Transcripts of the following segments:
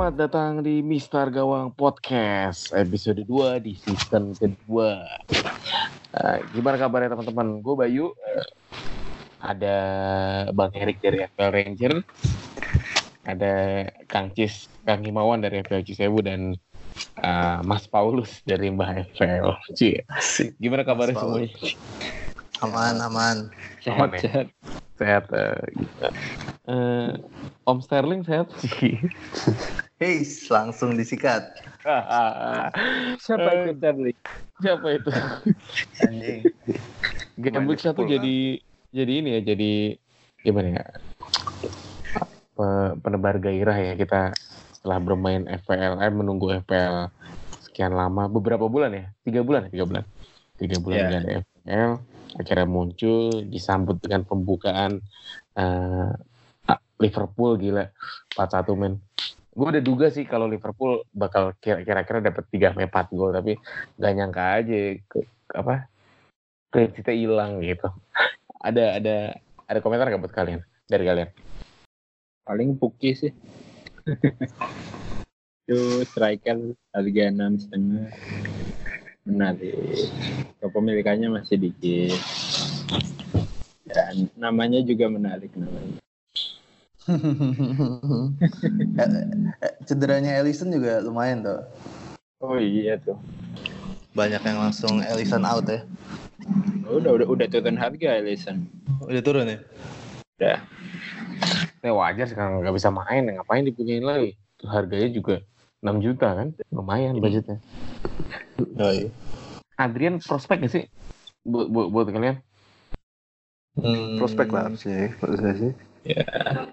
Selamat datang di Mister Gawang Podcast episode 2 di season kedua. Uh, gimana kabarnya teman-teman? Gue Bayu. Uh, ada Bang Erik dari FPL Ranger. Ada Kang Cis, Kang Himawan dari FPL Cisewu dan uh, Mas Paulus dari Mbah FPL. Cie. Gimana kabarnya semuanya? Aman, aman. Sehat, ya? Sehat. Uh, gitu. uh, Om Sterling sehat sih. Hei, langsung disikat. Siapa itu Sterling? Siapa itu? Anjing. Game week satu jadi jadi ini ya, jadi gimana ya? Penebar gairah ya kita setelah bermain FPL, eh, menunggu FPL sekian lama, beberapa bulan ya, tiga bulan, ya? tiga bulan, tiga bulan yeah. ada FPL, akhirnya muncul disambut dengan pembukaan uh, Liverpool gila 4-1 men. Gue udah duga sih kalau Liverpool bakal kira-kira dapat 3 sampai 4 gol tapi gak nyangka aja ke, apa kita hilang gitu. Ada ada ada komentar gak buat kalian? Dari kalian? Paling Puki sih. Itu striker harga enam setengah menarik kepemilikannya masih dikit dan namanya juga menarik namanya Cederanya Ellison juga lumayan tuh. Oh iya tuh. Banyak yang langsung Ellison out ya. Udah udah udah turun harga Ellison. Udah turun ya? Udah. Ya wajar sekarang nggak bisa main, ngapain dipunyain lagi? Harganya juga 6 juta kan, lumayan budgetnya. Oh, iya. Adrian prospek gak sih buat buat, buat kalian? Hmm. Prospek lah harusnya, menurut saya sih. Ya,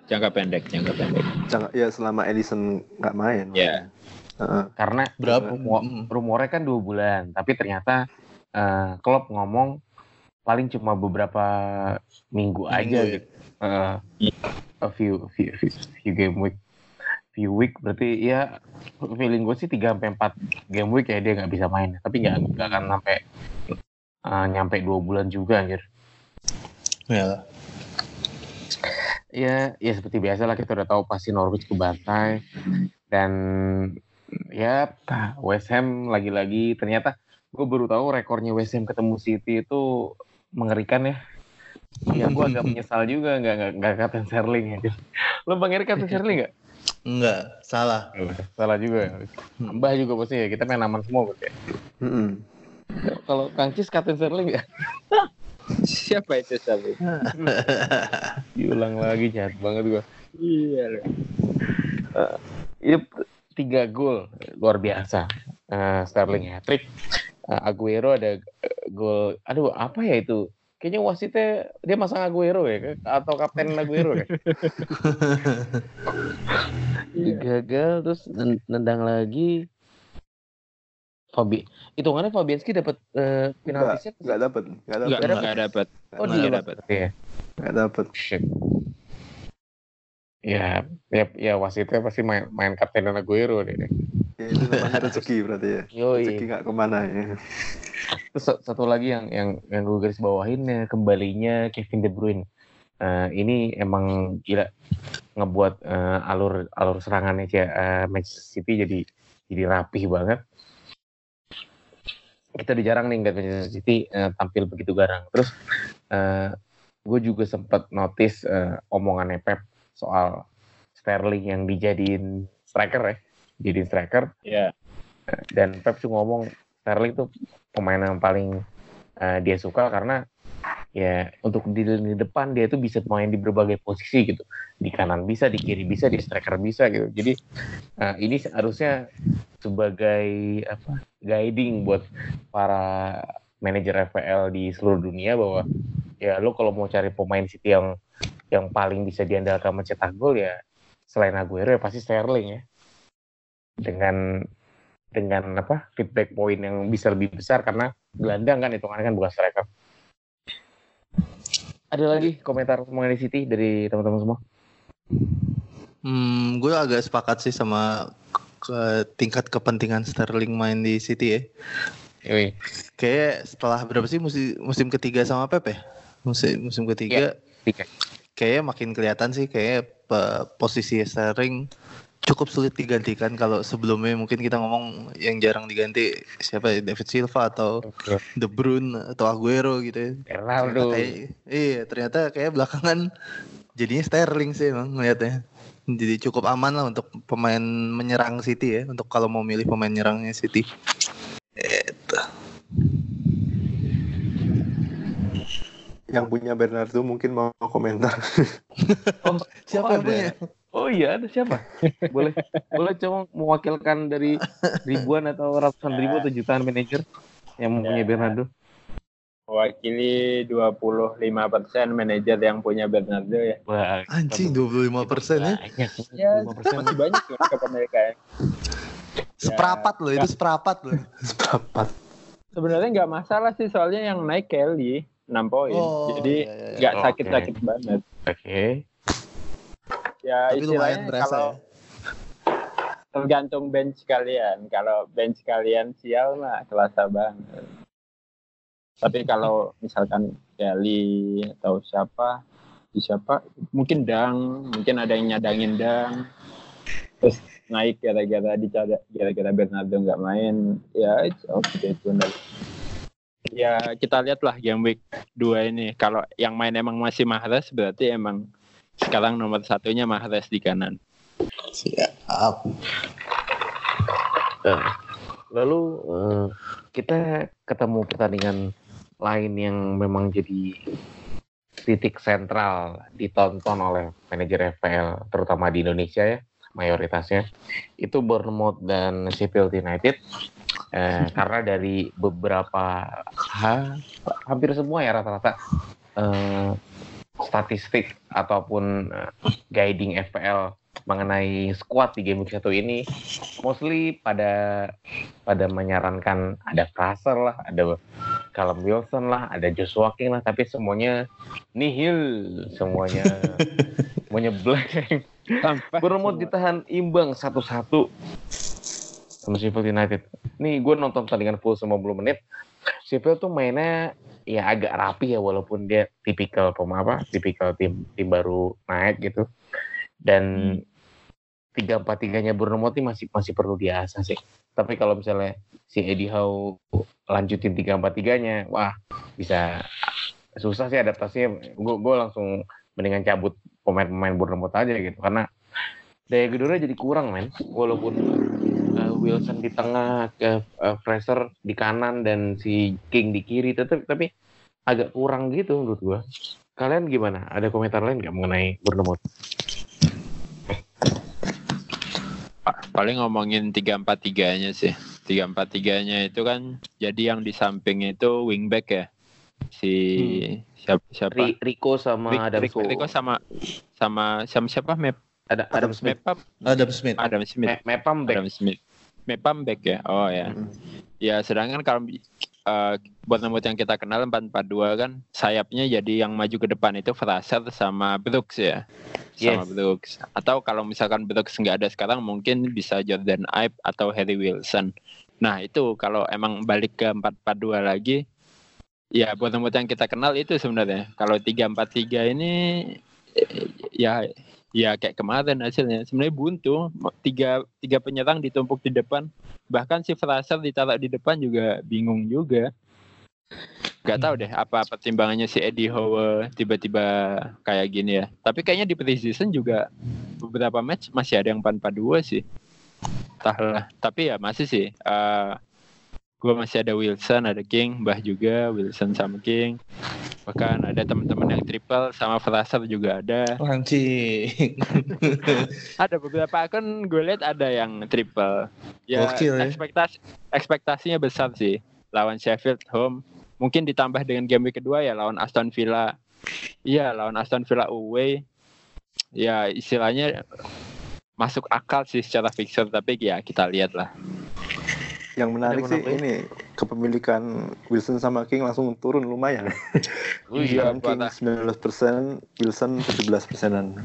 jangka pendek, jangka pendek. Jangka, ya selama Edison nggak main. Ya. Uh, Karena berapa rumor, rumornya kan dua bulan, tapi ternyata uh, Klopp ngomong paling cuma beberapa minggu, minggu aja ya? gitu. Uh, a few, few, few, few game week, few week berarti ya feeling gue sih tiga sampai empat game week ya dia nggak bisa main, tapi nggak nggak akan sampai uh, nyampe dua bulan juga anjir. Ya ya ya seperti biasa lah kita udah tahu pasti Norwich ke bantai. Dan ya West Ham lagi-lagi ternyata gue baru tahu rekornya West Ham ketemu City itu mengerikan ya. Ya gue agak menyesal juga nggak nggak nggak kata Sterling ya lo bang Erik kata Sterling nggak Enggak, salah. Salah juga. Mbah juga pasti ya. Kita main aman semua berarti. Mm -hmm. Kalau Kangcis kata Sterling nggak? Siapa itu Sabi? Diulang lagi jahat banget gua. Iya. Uh, ini tiga gol luar biasa. Uh, Sterling hat trick. Uh, Aguero ada gol. Aduh apa ya itu? Kayaknya wasitnya dia masang Aguero ya atau kapten Aguero ya. Gagal terus nendang lagi. Fabi hitungannya Fabianski dapat uh, penalti set nggak dapat nggak dapat nggak dapat oh dia dapat ya nggak dapat ya ya ya wasitnya pasti main main kapten dan Aguero deh itu namanya rezeki berarti ya. Yoi. rezeki nggak ke mana ya. Terus satu lagi yang yang yang gue garis bawahin ya kembalinya Kevin De Bruyne. Uh, ini emang gila ngebuat uh, alur alur serangannya uh, Manchester City jadi jadi rapih banget. Kita udah jarang nih ngeliat Manchester City uh, tampil begitu garang. Terus uh, gue juga sempat notice uh, omongannya Pep soal Sterling yang dijadiin striker ya, jadiin striker. Yeah. Dan Pep tuh ngomong Sterling tuh pemain yang paling uh, dia suka karena ya untuk di lini depan dia tuh bisa main di berbagai posisi gitu di kanan bisa di kiri bisa di striker bisa gitu jadi uh, ini harusnya sebagai apa guiding buat para manajer FPL di seluruh dunia bahwa ya lo kalau mau cari pemain City yang yang paling bisa diandalkan mencetak gol ya selain Aguero ya pasti Sterling ya dengan dengan apa feedback point yang bisa lebih besar karena gelandang kan hitungannya kan bukan striker ada lagi komentar mengenai City dari teman-teman semua? Hmm, gue agak sepakat sih sama ke tingkat kepentingan Sterling main di City ya. Yui. Kayak setelah berapa sih musim musim ketiga sama Pep ya? Musim musim ketiga. Ya, tiga. Kayaknya makin kelihatan sih kayak posisi Sterling cukup sulit digantikan kalau sebelumnya mungkin kita ngomong yang jarang diganti siapa ya David Silva atau De Bruyne atau Aguero gitu ya. Ronaldo. Ternyata kayak, iya ternyata kayak belakangan jadinya Sterling sih emang ngeliatnya. Jadi cukup aman lah untuk pemain menyerang City ya untuk kalau mau milih pemain nyerangnya City. Itu. Yang punya Bernardo mungkin mau komentar. Oh, Siapa oh, yang punya? Oh iya, ada siapa? boleh boleh coba mewakilkan dari ribuan atau ratusan ribu atau jutaan manajer yang mempunyai Ya. Bernardo. Mewakili 25% manajer yang punya Bernardo ya. Wah, Anjing 25 persen ya. Banyak. Ya, 25%. masih banyak tuh kepemilikan. Seprapat loh itu seprapat loh. Seberapa? Sebenarnya nggak masalah sih soalnya yang naik Kelly 6 poin. Oh, Jadi iya, iya, iya. nggak Oh, sakit-sakit banget. Oke. Ya Tapi lumayan istilahnya berasa kalau ya. tergantung bench kalian. Kalau bench kalian sial mah kelasa banget. Tapi kalau misalkan Kelly atau siapa, di siapa, mungkin Dang, mungkin ada yang nyadangin Dang, terus naik gara-gara dicada, gara-gara Bernardo nggak main, ya it's okay itu Ya kita lihatlah game week 2 ini. Kalau yang main emang masih Mahrez berarti emang sekarang nomor satunya Mahrez di kanan. Siap. Eh, Lalu eh, kita ketemu pertandingan lain yang memang jadi titik sentral ditonton oleh manajer FPL terutama di Indonesia ya mayoritasnya itu Bournemouth dan Sheffield United eh, karena dari beberapa ha, hampir semua ya rata-rata eh, statistik ataupun eh, guiding FPL mengenai squad di game week satu ini mostly pada pada menyarankan ada Fraser lah, ada Callum Wilson lah, ada Joshua King lah, tapi semuanya nihil, semuanya semuanya blank. Sampai Bournemouth ditahan imbang satu-satu sama Sheffield United. Nih gue nonton pertandingan full 90 menit. Sheffield tuh mainnya ya agak rapi ya walaupun dia tipikal pemain apa, tipikal tim tim baru naik gitu. Dan tiga empat tiganya Bournemouth ini masih masih perlu diasah sih. Tapi kalau misalnya si Eddie Howe lanjutin tiga empat tiganya, wah bisa susah sih adaptasinya. Gue gue langsung mendingan cabut pemain-pemain Bournemouth aja gitu karena daya gedornya jadi kurang men. Walaupun Wilson di tengah, ke uh, Fraser di kanan dan si King di kiri, tetap tapi agak kurang gitu menurut gua. Kalian gimana? Ada komentar lain nggak mengenai Bournemouth? Pa- paling ngomongin tiga empat tiganya sih tiga empat tiganya itu kan jadi yang di samping itu wingback ya si siapa siapa Ri- Rico sama Rick- Adam Rick- Rico sama sama sama siapa Map ada Adam Smith. Mepam Adam Smith. Adam Smith Me- Mepam back. Adam Smith Mepam back ya? Oh ya. Hmm. ya sedangkan kalau uh, buat nomor yang kita kenal 442 kan sayapnya jadi yang maju ke depan itu Fraser sama Brooks ya? Sama Yes. Brooks. Atau kalau misalkan Brooks nggak ada sekarang mungkin bisa Jordan Ibe atau Harry Wilson. Nah itu kalau emang balik ke 442 lagi ya buat nomor yang kita kenal itu sebenarnya. Kalau 343 ini ya ya kayak kemarin hasilnya. Sebenarnya buntu. Tiga tiga penyerang ditumpuk di depan. Bahkan si Fraser ditaruh di depan juga bingung juga. Nggak tahu deh apa pertimbangannya si Eddie Howe tiba-tiba kayak gini ya. Tapi kayaknya di preseason juga beberapa match masih ada yang 442 sih. Entahlah. Tapi ya masih sih eh gue masih ada Wilson ada King Bah juga Wilson sama King bahkan ada teman-teman yang triple sama Fraser juga ada. Anjing. ada beberapa akun gue lihat ada yang triple. Ya Gokil ya. ekspektasi ekspektasinya besar sih. Lawan Sheffield home. Mungkin ditambah dengan game week kedua ya lawan Aston Villa. Iya lawan Aston Villa away. Ya istilahnya masuk akal sih secara fixture tapi ya kita lihat lah. Yang menarik sih ini kepemilikan Wilson sama King langsung turun lumayan. Oh Iya, King parah. 19%, Wilson 17 persenan.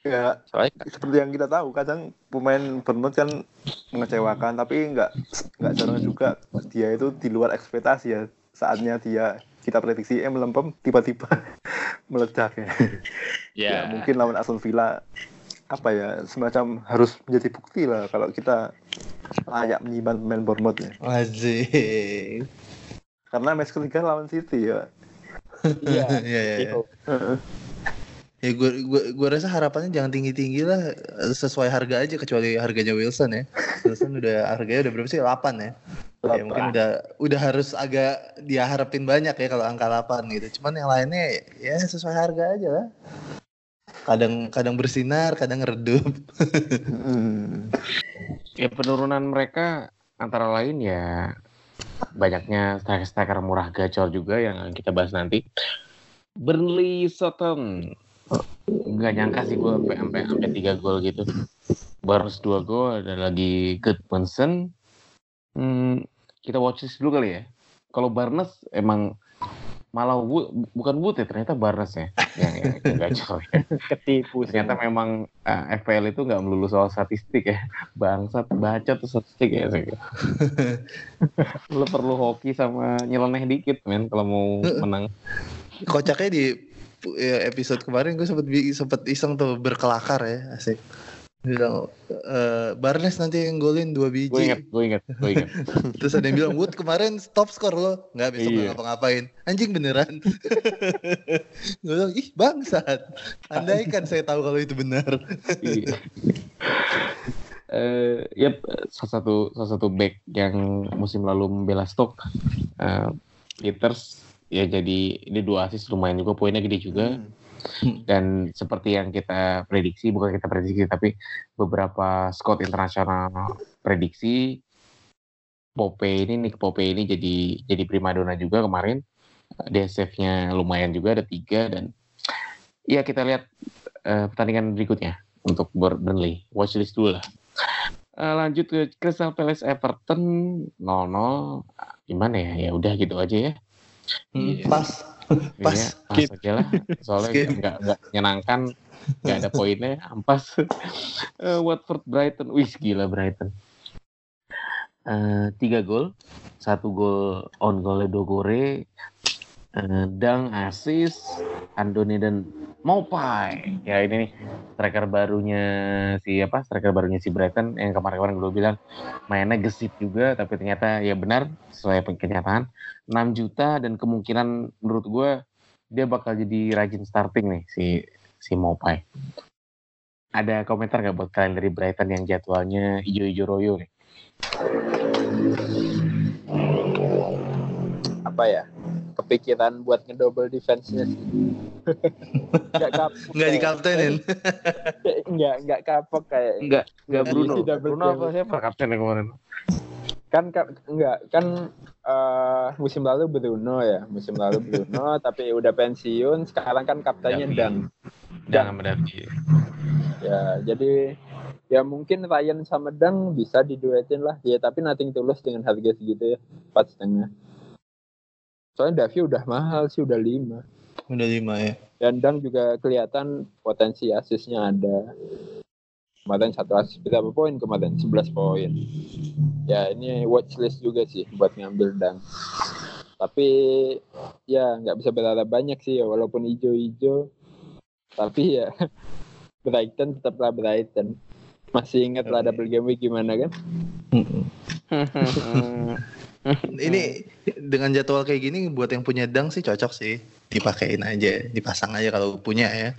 Ya, soalnya seperti yang kita tahu, kadang pemain Bournemouth kan mengecewakan, tapi nggak nggak jarang juga dia itu di luar ekspektasi ya. Saatnya dia kita prediksi eh melempem tiba-tiba meledak ya. ya, ya mungkin lawan Aston Villa apa ya semacam harus menjadi bukti lah kalau kita layak menyimpan pemain Bournemouth ya. Asik. Karena match ketiga lawan City ya. Iya. Iya, iya, iya. Ya gue gue gue rasa harapannya jangan tinggi-tinggi lah sesuai harga aja kecuali harganya Wilson ya. Wilson udah harganya udah berapa sih? 8 ya. Ya mungkin udah udah harus agak dia harapin banyak ya kalau angka 8 gitu. Cuman yang lainnya ya sesuai harga aja lah. Kadang kadang bersinar, kadang redup. Hmm. Ya penurunan mereka antara lain ya banyaknya striker-striker murah gacor juga yang kita bahas nanti. Burnley Sutton nggak nyangka sih gue sampai sampai sampai tiga gol gitu. Barnes dua gol ada lagi Goodmanson. Hmm, kita watch list dulu kali ya. Kalau Barnes emang malah Wood, bukan Wood ya ternyata Barnes ya yang, yang, yang gacor ya. Ketipu sih. ternyata memang eh, FPL itu nggak melulu soal statistik ya bangsat baca tuh statistik ya sih lo perlu hoki sama nyeleneh dikit men kalau mau menang Kocaknya di ya, episode kemarin gue sempet bi- sempet iseng tuh berkelakar ya asik. Bilang eh Barnes nanti yang golin dua biji. gue inget gue inget gue inget Terus ada yang bilang Wood kemarin top skor lo nggak besok Iya. ngapa-ngapain anjing beneran gue bilang ih bangsat andaikan saya tahu kalau itu benar Iya. Eh, ya salah satu salah satu back yang musim lalu membela stok eh, Peters ya jadi ini dua asis lumayan juga poinnya gede juga Hmm. Dan seperti yang kita prediksi bukan kita prediksi tapi beberapa scout internasional prediksi Pope ini Nick Pope ini jadi jadi primadona juga kemarin. DSF-nya lumayan juga ada tiga dan ya kita lihat eh, pertandingan berikutnya untuk Burnley. Watchlist dulu lah. Eh, lanjut ke Crystal Palace Everton 0-0 gimana ya? Ya udah gitu aja ya. Hmm, pas pas Iya, pas Skip. aja lah. Soalnya nggak nggak menyenangkan, nggak ada poinnya, ampas. Eh, Watford Brighton, wih gila Brighton. Eh, tiga gol, satu gol on goal Dogore, Dang Asis, Andoni dan Mopai. Ya ini nih striker barunya si apa? Striker barunya si Brighton yang kemarin-kemarin gue bilang mainnya gesit juga, tapi ternyata ya benar sesuai kenyataan. 6 juta dan kemungkinan menurut gue dia bakal jadi rajin starting nih si si Mopai. Ada komentar nggak buat kalian dari Brighton yang jadwalnya ijo-ijo royo nih? Apa ya? Kepikiran buat ngedouble defense-nya sih. Enggak kapok. nggak kayak- dikaptenin Enggak, enggak kapok kayak. Enggak, enggak Bruno. Bruno apa siapa kapten yang kemarin? Kan kan enggak kan eh, musim lalu Bruno ya, musim lalu Bruno tapi udah pensiun, sekarang kan kaptennya. Dang. Jangan mendapi. Ya, jadi ya mungkin Ryan sama Dang bisa diduetin lah ya tapi nothing tulus dengan harga segitu ya empat setengah soalnya Davi udah mahal sih udah lima. Udah lima ya. Dan Dang juga kelihatan potensi asisnya ada. Kemarin satu asis berapa poin kemarin 11 poin. Ya ini watchlist juga sih buat ngambil Dang. Tapi ya nggak bisa berharap banyak sih ya walaupun hijau-hijau. Tapi ya Brighton tetaplah Brighton. Masih ingat lah double game week gimana kan ini dengan jadwal kayak gini buat yang punya dang sih cocok sih. Dipakein aja dipasang aja kalau punya ya.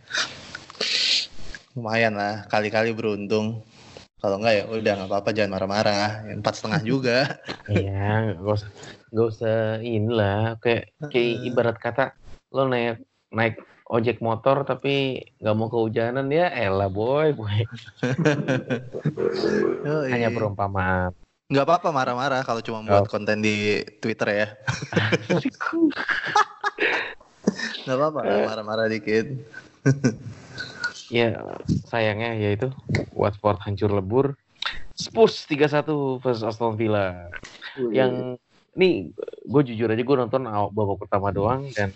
Lumayan lah kali-kali beruntung. Kalau enggak ya udah nggak apa-apa jangan marah-marah. Empat setengah juga. Iya, gak usah, gak usah inilah kayak kayak ibarat kata lo naik naik ojek motor tapi nggak mau kehujanan ya elah boy boy. Hanya perumpamaan nggak apa-apa marah-marah kalau cuma buat konten di Twitter ya. Nggak apa-apa marah-marah dikit. Ya sayangnya yaitu Watford hancur lebur Spurs 3-1 versus Aston Villa. Yang nih gue jujur aja gue nonton babak pertama doang dan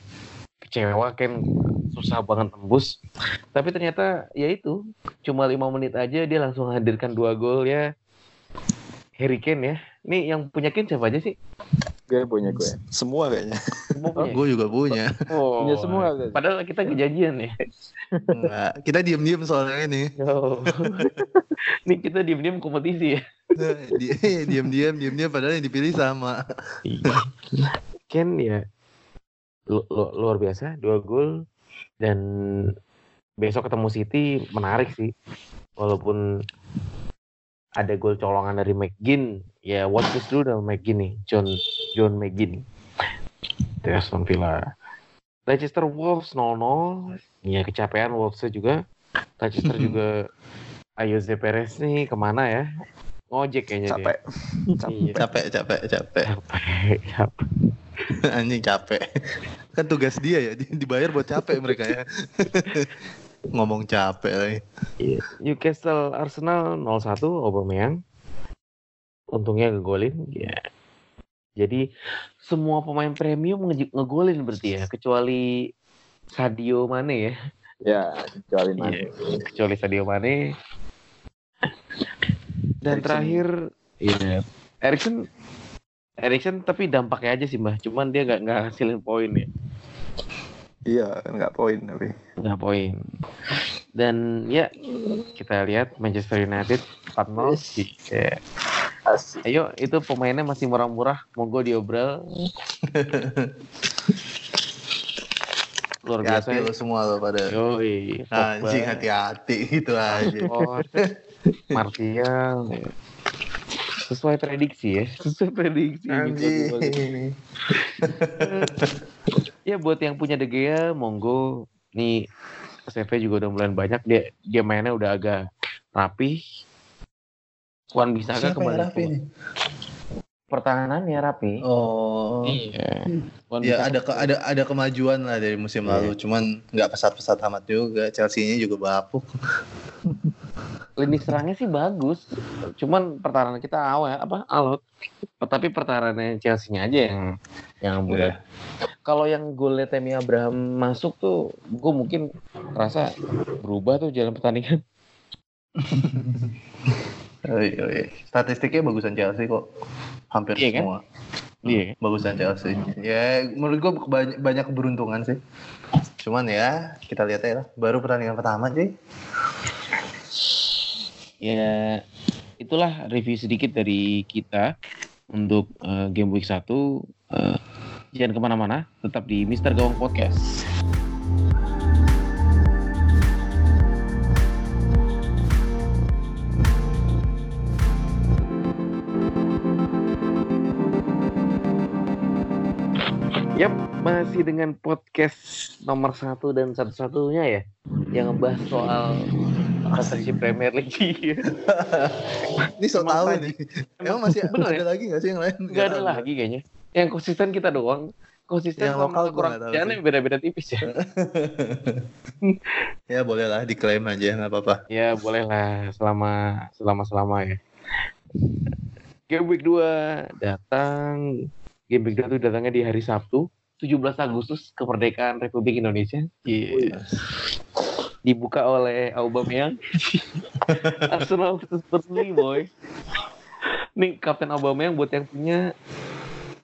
kecewa kan susah banget tembus. Tapi ternyata ya itu cuma lima menit aja dia langsung hadirkan dua gol ya Harry Kane ya nih yang punya Kane siapa aja sih Gue punya gue. Semua kayaknya. Semua punya. Gue juga punya. Oh, Punya semua. gue. Padahal kita kejadian ya. Enggak. Kita diem-diem soalnya ini. Oh. Ini kita diem-diem kompetisi ya. Di- Diem-diem, diem-diem. Padahal yang dipilih sama. Ken ya lu- lu- luar biasa dua gol dan besok ketemu City menarik sih walaupun ada gol colongan dari McGinn ya what is dulu dengan McGinn nih John John McGinn dari Aston Villa Leicester Wolves 0-0 ya kecapean Wolves juga Leicester juga Ayoze Perez nih ke mana ya ngojek kayaknya Capek. dia. Capek, capek, capek. capek capek Anjing capek. Kan tugas dia ya, di- dibayar buat capek mereka ya. Ngomong capek lagi. Iya. Newcastle Arsenal 0-1 Aubameyang. Untungnya ngegolin ya. Jadi semua pemain premium nge- ngegolin berarti ya kecuali Sadio Mane ya. Ya, kecuali. Iya, kecuali Sadio Mane. Dan Eriksen. terakhir iya Erikson Erikson tapi dampaknya aja sih mbah, cuman dia nggak nggak hasilin poin ya, Iya, nggak poin tapi. nggak poin. Dan ya kita lihat Manchester United 4-0. Iya. Asik. Ayo, itu pemainnya masih murah-murah, monggo diobral. Luar biasa. Hati ya. lo semua lo pada. Yoi, Anjing hati-hati gitu aja. Rashford, Martial. Sesuai prediksi ya, sesuai prediksi. Anjing. Ya buat yang punya De Gea, monggo. Nih CV juga udah mulai banyak. Dia dia mainnya udah agak rapi. Wan bisa Siapa kembali rapi ke- nih? pertahanannya rapi. Oh. Iya. Wan Ya ada ke- ada ada kemajuan lah dari musim Iya. lalu, cuman nggak pesat-pesat amat juga. Chelsea-nya juga bapuk. lini serangnya sih bagus. Cuman pertahanan kita awal apa alot. Tapi pertahanannya Chelsea-nya aja yang yang bulat. Kalau yang golnya Temi Abraham masuk tuh, gue mungkin rasa berubah tuh jalan pertandingan. Oh, iya, iya. Statistiknya bagusan Chelsea kok. Hampir Iya kan? semua. Iya. Bagusan Chelsea. Ya, menurut gua banyak, banyak keberuntungan sih. Cuman ya, kita lihat aja lah. Baru pertandingan pertama sih. Ya itulah review sedikit dari kita untuk eh, game week 1. Eh, jangan ke mana-mana, tetap di Mister Gawang Podcast. Yap, masih dengan podcast nomor satu dan satu-satunya ya, yang ngebahas soal kompetisi Premier League. Iya. Ini so Emang tau nih. Emang masih bener ada ya? lagi gak sih yang lain? Nggak ada lagi kayaknya. Yang konsisten kita doang. Konsisten Yang sama lokal kurang kerjaannya sih. beda-beda tipis ya. Ya boleh lah, diklaim aja nggak apa-apa. ya boleh lah selama selama selama ya. Game week 2 datang. Game week 2 itu datangnya di hari Sabtu 17 Agustus kemerdekaan Republik Indonesia. Iya. Dibuka oleh Aubameyang. Arsenal versus Burnley boy. Nih Kapten Aubameyang buat yang punya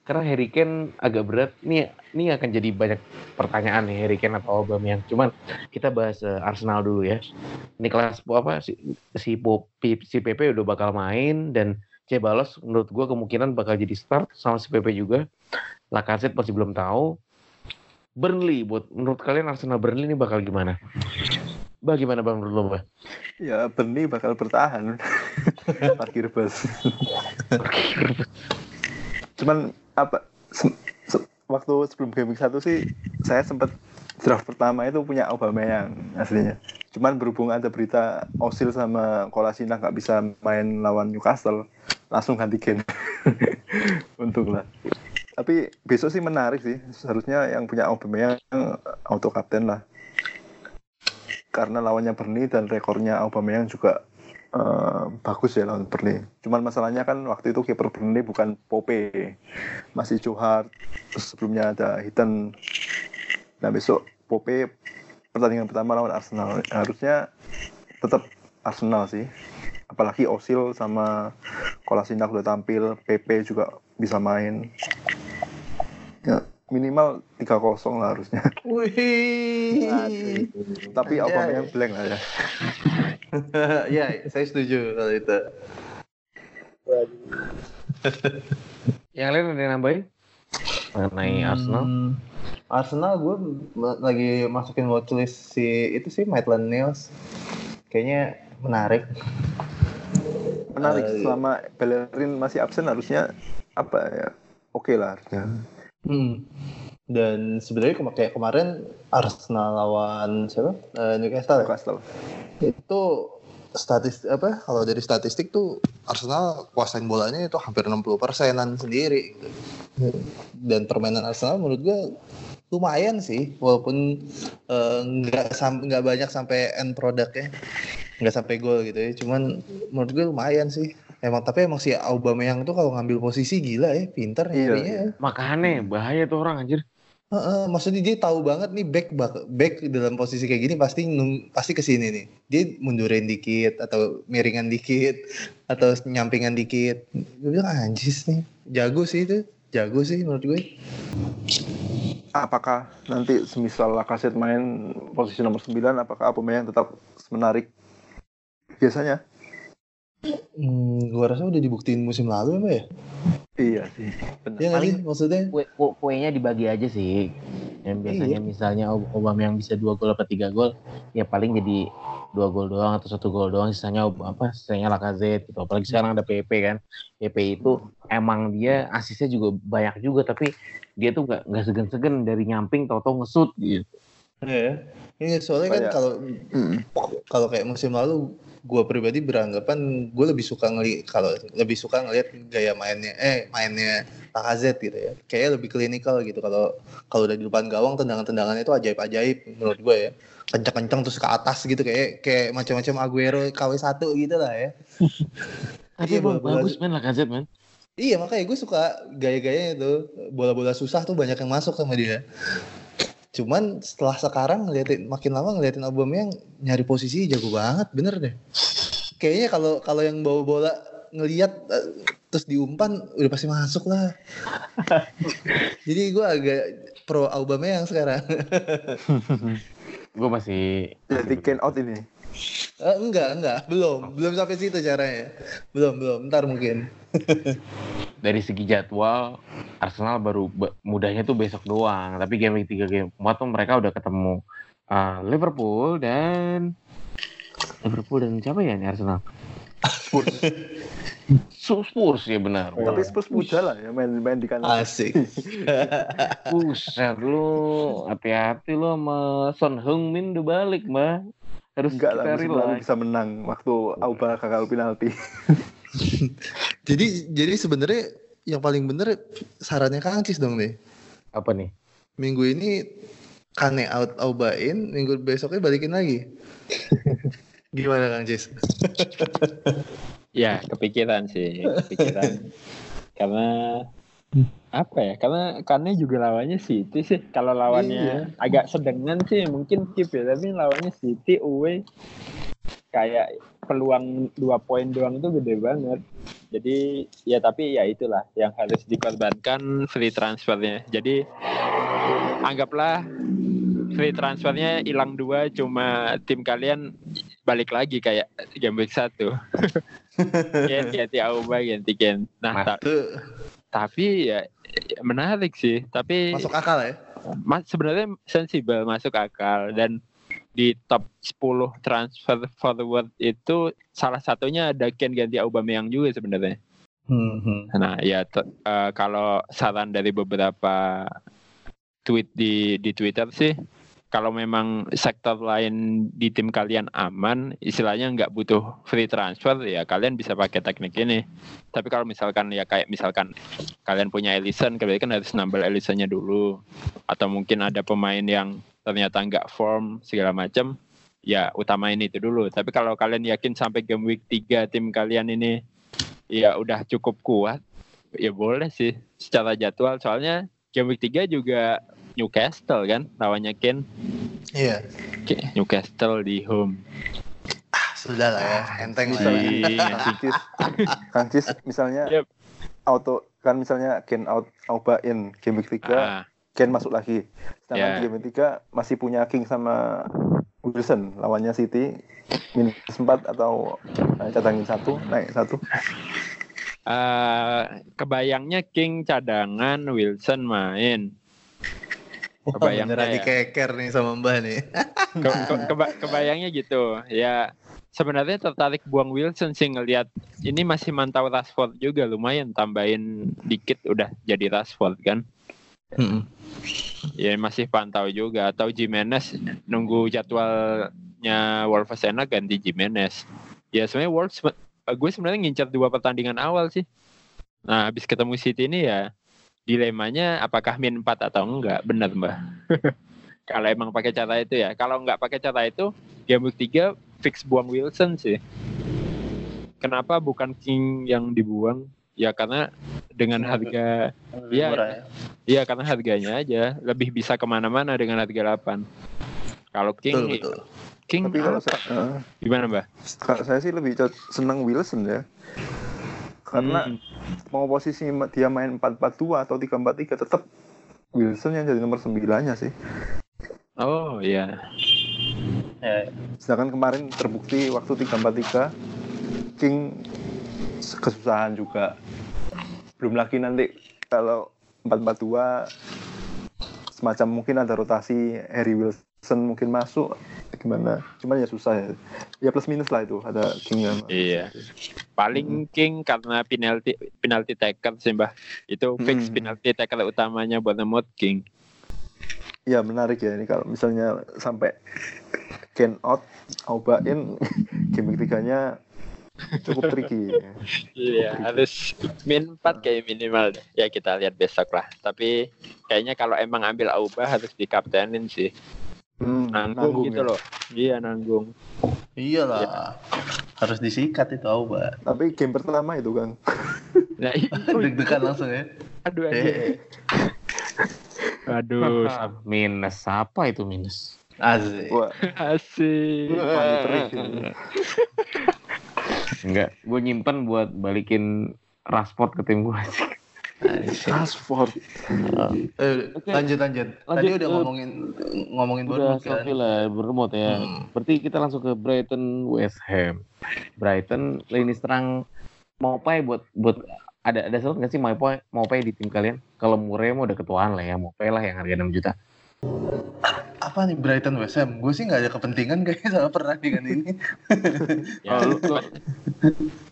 karena Harry Kane agak berat. Nih ini akan jadi banyak pertanyaan nih Harry Kane atau Aubameyang. Cuman kita bahas eh, Arsenal dulu ya. Ini kelas apa si si, Po- Pi- si PP udah bakal main dan Cebalos menurut gua kemungkinan bakal jadi start sama si PP juga. Lacazette masih belum tahu. Burnley buat menurut kalian Arsenal Burnley ini bakal gimana? Bagaimana bang Bah? Ya Burnley bakal bertahan. Parkir bus. Cuman apa se- se- waktu sebelum game week 1 sih saya sempat draft pertama itu punya Aubameyang aslinya. Cuman berhubung ada berita Osil sama Kolasinac nggak bisa main lawan Newcastle, langsung ganti gen. Untung lah. Tapi besok sih menarik sih. Seharusnya yang punya Aubameyang auto kapten lah. Karena lawannya Burnley dan rekornya Aubameyang juga eh, bagus ya lawan Burnley. Cuman masalahnya kan waktu itu kiper Burnley bukan Pope, masih Johar. Sebelumnya ada Hiten. Nah besok Pope pertandingan pertama lawan Arsenal harusnya tetap Arsenal sih. Apalagi Osil sama Kolasinac udah tampil, PP juga bisa main. Ya, minimal 3-0 lah harusnya. Wih. Tapi Anjay. Aubameyang blank lah ya. ya, saya setuju kalau itu. Yang lain ada yang nambahin? Mengenai Arsenal? Hmm, Arsenal gue lagi masukin watchlist si itu sih Maitland Niles. Kayaknya menarik. Menarik Eh, selama Bellerin masih absen harusnya apa ya? Oke lah harusnya. Hmm. Dan sebenarnya kema- kayak kemarin Arsenal lawan siapa? Eh, Newcastle. ya? Newcastle. Itu statistik apa? Kalau dari statistik tuh Arsenal kuasain bolanya itu hampir 60 persenan sendiri. gitu. Dan permainan Arsenal menurut gue lumayan sih, walaupun eh, nggak sam- nggak banyak sampai end product ya, nggak sampai gol gitu ya. Cuman menurut gue lumayan sih. Emang tapi emang si Aubameyang tuh kalau ngambil posisi gila ya, pinter Iya, nyarinya ya. Makanya bahaya tuh orang anjir. Heeh, maksudnya dia tahu banget nih back back dalam posisi kayak gini pasti nung- pasti ke sini nih. Dia mundurin dikit atau miringan dikit atau nyampingan dikit. Gue bilang anjis nih, jago sih itu, jago sih menurut gue. Apakah nanti semisal Lacazette main posisi nomor 9 apakah Aubameyang tetap menarik biasanya? Hmm, gue rasa udah dibuktiin musim lalu emang ya. Iya sih. Benar. Iya Paling- sih maksudnya? Kue, ku- kuenya dibagi aja sih. Yang biasanya misalnya Ob- Obama yang bisa dua gol atau tiga gol, ya paling jadi dua gol doang atau satu gol doang, sisanya apa? Sisanya Lacazette gitu. Apalagi sekarang ada PP kan. PP itu emang dia asisnya juga banyak juga, tapi dia tuh nggak nggak segan-segan dari nyamping tau-tau ngesut gitu. Iya. Ini soalnya kan Kayak- kalau kalau kayak musim lalu gue pribadi beranggapan gue lebih suka ngeli kalau lebih suka ngelihat gaya mainnya eh mainnya Lacazette gitu ya. Kayaknya lebih klinikal gitu. Kalau kalau udah di depan gawang tendangan-tendangannya itu ajaib-ajaib menurut gue ya. Kencang-kencang terus ke atas gitu kayak kayak macam-macam Aguero KW1 gitu lah ya. Tapi Iya, bola-bola- bagus men Lacazette men. iya makanya gue suka gaya-gayanya itu bola-bola susah tuh banyak yang masuk sama dia cuman setelah sekarang ngeliatin makin lama ngeliatin Aubameyang nyari posisi jago banget bener deh. Kayaknya kalau kalau yang bawa bola ngeliat eh, terus diumpan udah pasti masuk lah. Jadi gue agak pro Aubameyang sekarang. Gue masih Jadi can out ini. Eh, enggak enggak. Belum. Belum sampai situ caranya. Belum belum. Ntar mungkin dari segi jadwal Arsenal baru ba- mudahnya tuh besok doang. Tapi game week 3 game 4 tuh mereka udah ketemu uh, Liverpool dan Liverpool dan siapa ya ini Arsenal? Spurs. Spurs ya benar. Tapi Spurs muda lah ya main main di kanan. asik. Buset lu hati-hati lu sama Son Heung-min udah balik mah harus Enggak lah, kita relax. bisa menang waktu Auba gagal penalti. jadi jadi sebenarnya yang paling bener sarannya Kang Cis dong nih apa nih minggu ini Kane out Aubain, minggu besoknya balikin lagi. Gimana Kang Cis? Ya, kepikiran sih, kepikiran. Karena apa ya? Karena karena juga lawannya City sih. Kalau lawannya agak sedengan sih mungkin keep ya, tapi lawannya City away kayak peluang dua poin doang itu gede banget. Jadi ya tapi ya itulah yang harus dikorbankan free transfernya. Jadi anggaplah free transfernya hilang dua cuma tim kalian balik lagi kayak game week satu Gen, ganti Auba ganti Gen nah ta- tapi ya menarik sih tapi masuk akal ya? ma- sebenarnya sensibel masuk akal dan di top 10 transfer forward itu salah satunya ada Ken ganti Aubameyang juga sebenarnya. Hmm, Nah, ya eh, kalau saran dari beberapa tweet di di Twitter sih, kalau memang sektor lain di tim kalian aman, istilahnya nggak butuh free transfer, ya kalian bisa pakai teknik ini. Tapi kalau misalkan ya kayak misalkan kalian punya Ellison, kalian kan harus nambah Ellisonnya dulu, atau mungkin ada pemain yang ternyata nggak form segala macam, ya utamain itu dulu. Tapi kalau kalian yakin sampai game week 3 tim kalian ini ya udah cukup kuat ya boleh sih secara jadwal soalnya game week 3 juga Newcastle kan lawannya Ken Iya. Oke, Newcastle di home Ah, sudah lah ya, enteng lah Misalnya ya. Iya. Kang Cis, Kang Cis misalnya Yep. auto kan misalnya Ken out Auba in game week 3 Ah, Ken masuk lagi. Sedangkan Ya. di game 3 masih punya King sama Wilson lawannya City minus 4 atau eh, cadangin satu naik satu. eh, kebayangnya King cadangan, Wilson main. Kebayangnya Beneran ya. dikeker nih sama Mbah nih. Ke- ke- keba- kebayangnya gitu. Ya sebenarnya tertarik buang Wilson sih ngelihat ini masih mantau Rashford juga lumayan tambahin dikit udah jadi Rashford kan. Mm-mm. Ya masih pantau juga atau Jimenez nunggu jadwalnya Wolves enak ganti Jimenez. Ya sebenarnya Wolves gue sebenarnya ngincar dua pertandingan awal sih. Nah, habis ketemu City ini ya dilemanya apakah min 4 atau enggak, benar Mbak. Kalau emang pakai cara itu ya. Kalau nggak pakai cara itu, game week 3 fix buang Wilson sih. Kenapa bukan King yang dibuang? Ya karena dengan harga Iya. Murah ya. Iya karena harganya aja lebih bisa ke mana-mana dengan harga 8. Kalau King, Betul betul. King Tapi kalau apa? saya, eh, gimana mbak? kalau saya sih lebih seneng Wilson ya. Karena Hmm, mau posisi dia main 4-4-2 atau 3-4-3 tetap Wilson yang jadi nomor 9-nya sih. oh iya, Ya, Sedangkan kemarin terbukti waktu 3-4-3 King kesusahan juga. Belum lagi nanti kalau 4-4-2 semacam mungkin ada rotasi Harry Wilson mungkin masuk gimana. Cuman ya susah ya. Ya plus minus lah itu ada King iya. Paling King karena penalti penalti taker sih mbak. Itu fix Hmm. penalti taker utamanya buat Bournemouth King. Iya menarik ya ini kalau misalnya sampai Ken out, Auba in, game tiganya cukup tricky. Iya, harus min 4 kayak minimal. deh. Ya kita lihat besok lah. Tapi kayaknya kalau emang ambil Auba harus dikaptenin sih. Hmm, Nanggung, gitu ya. loh. Iya nanggung. iyalah. Harus disikat itu Auba. Tapi game pertama itu Kang. Nah, itu, Deg-degan langsung ya. aduh aja. Eh, Aduh, minus apa itu minus? asik. Wah, asik. Enggak, gue nyimpen buat balikin Rashford ke tim gue sih. Rashford. Eh, Oke. lanjut lanjut. Tadi Lanjut, udah eh, ngomongin ngomongin Udah Bournemouth kan. lah Bournemouth ya. Hmm. Berarti kita langsung ke Brighton West Ham. Brighton lini serang Mopai buat buat ada ada slot nggak sih Mopai Mopai di tim kalian? Kalau Murray mau udah ketuaan lah ya Mopai lah yang harga 6 juta. Apa nih Brighton West Ham? Gue sih nggak ada kepentingan kayaknya sama pertandingan ini. Ya, Oh, lu- lu-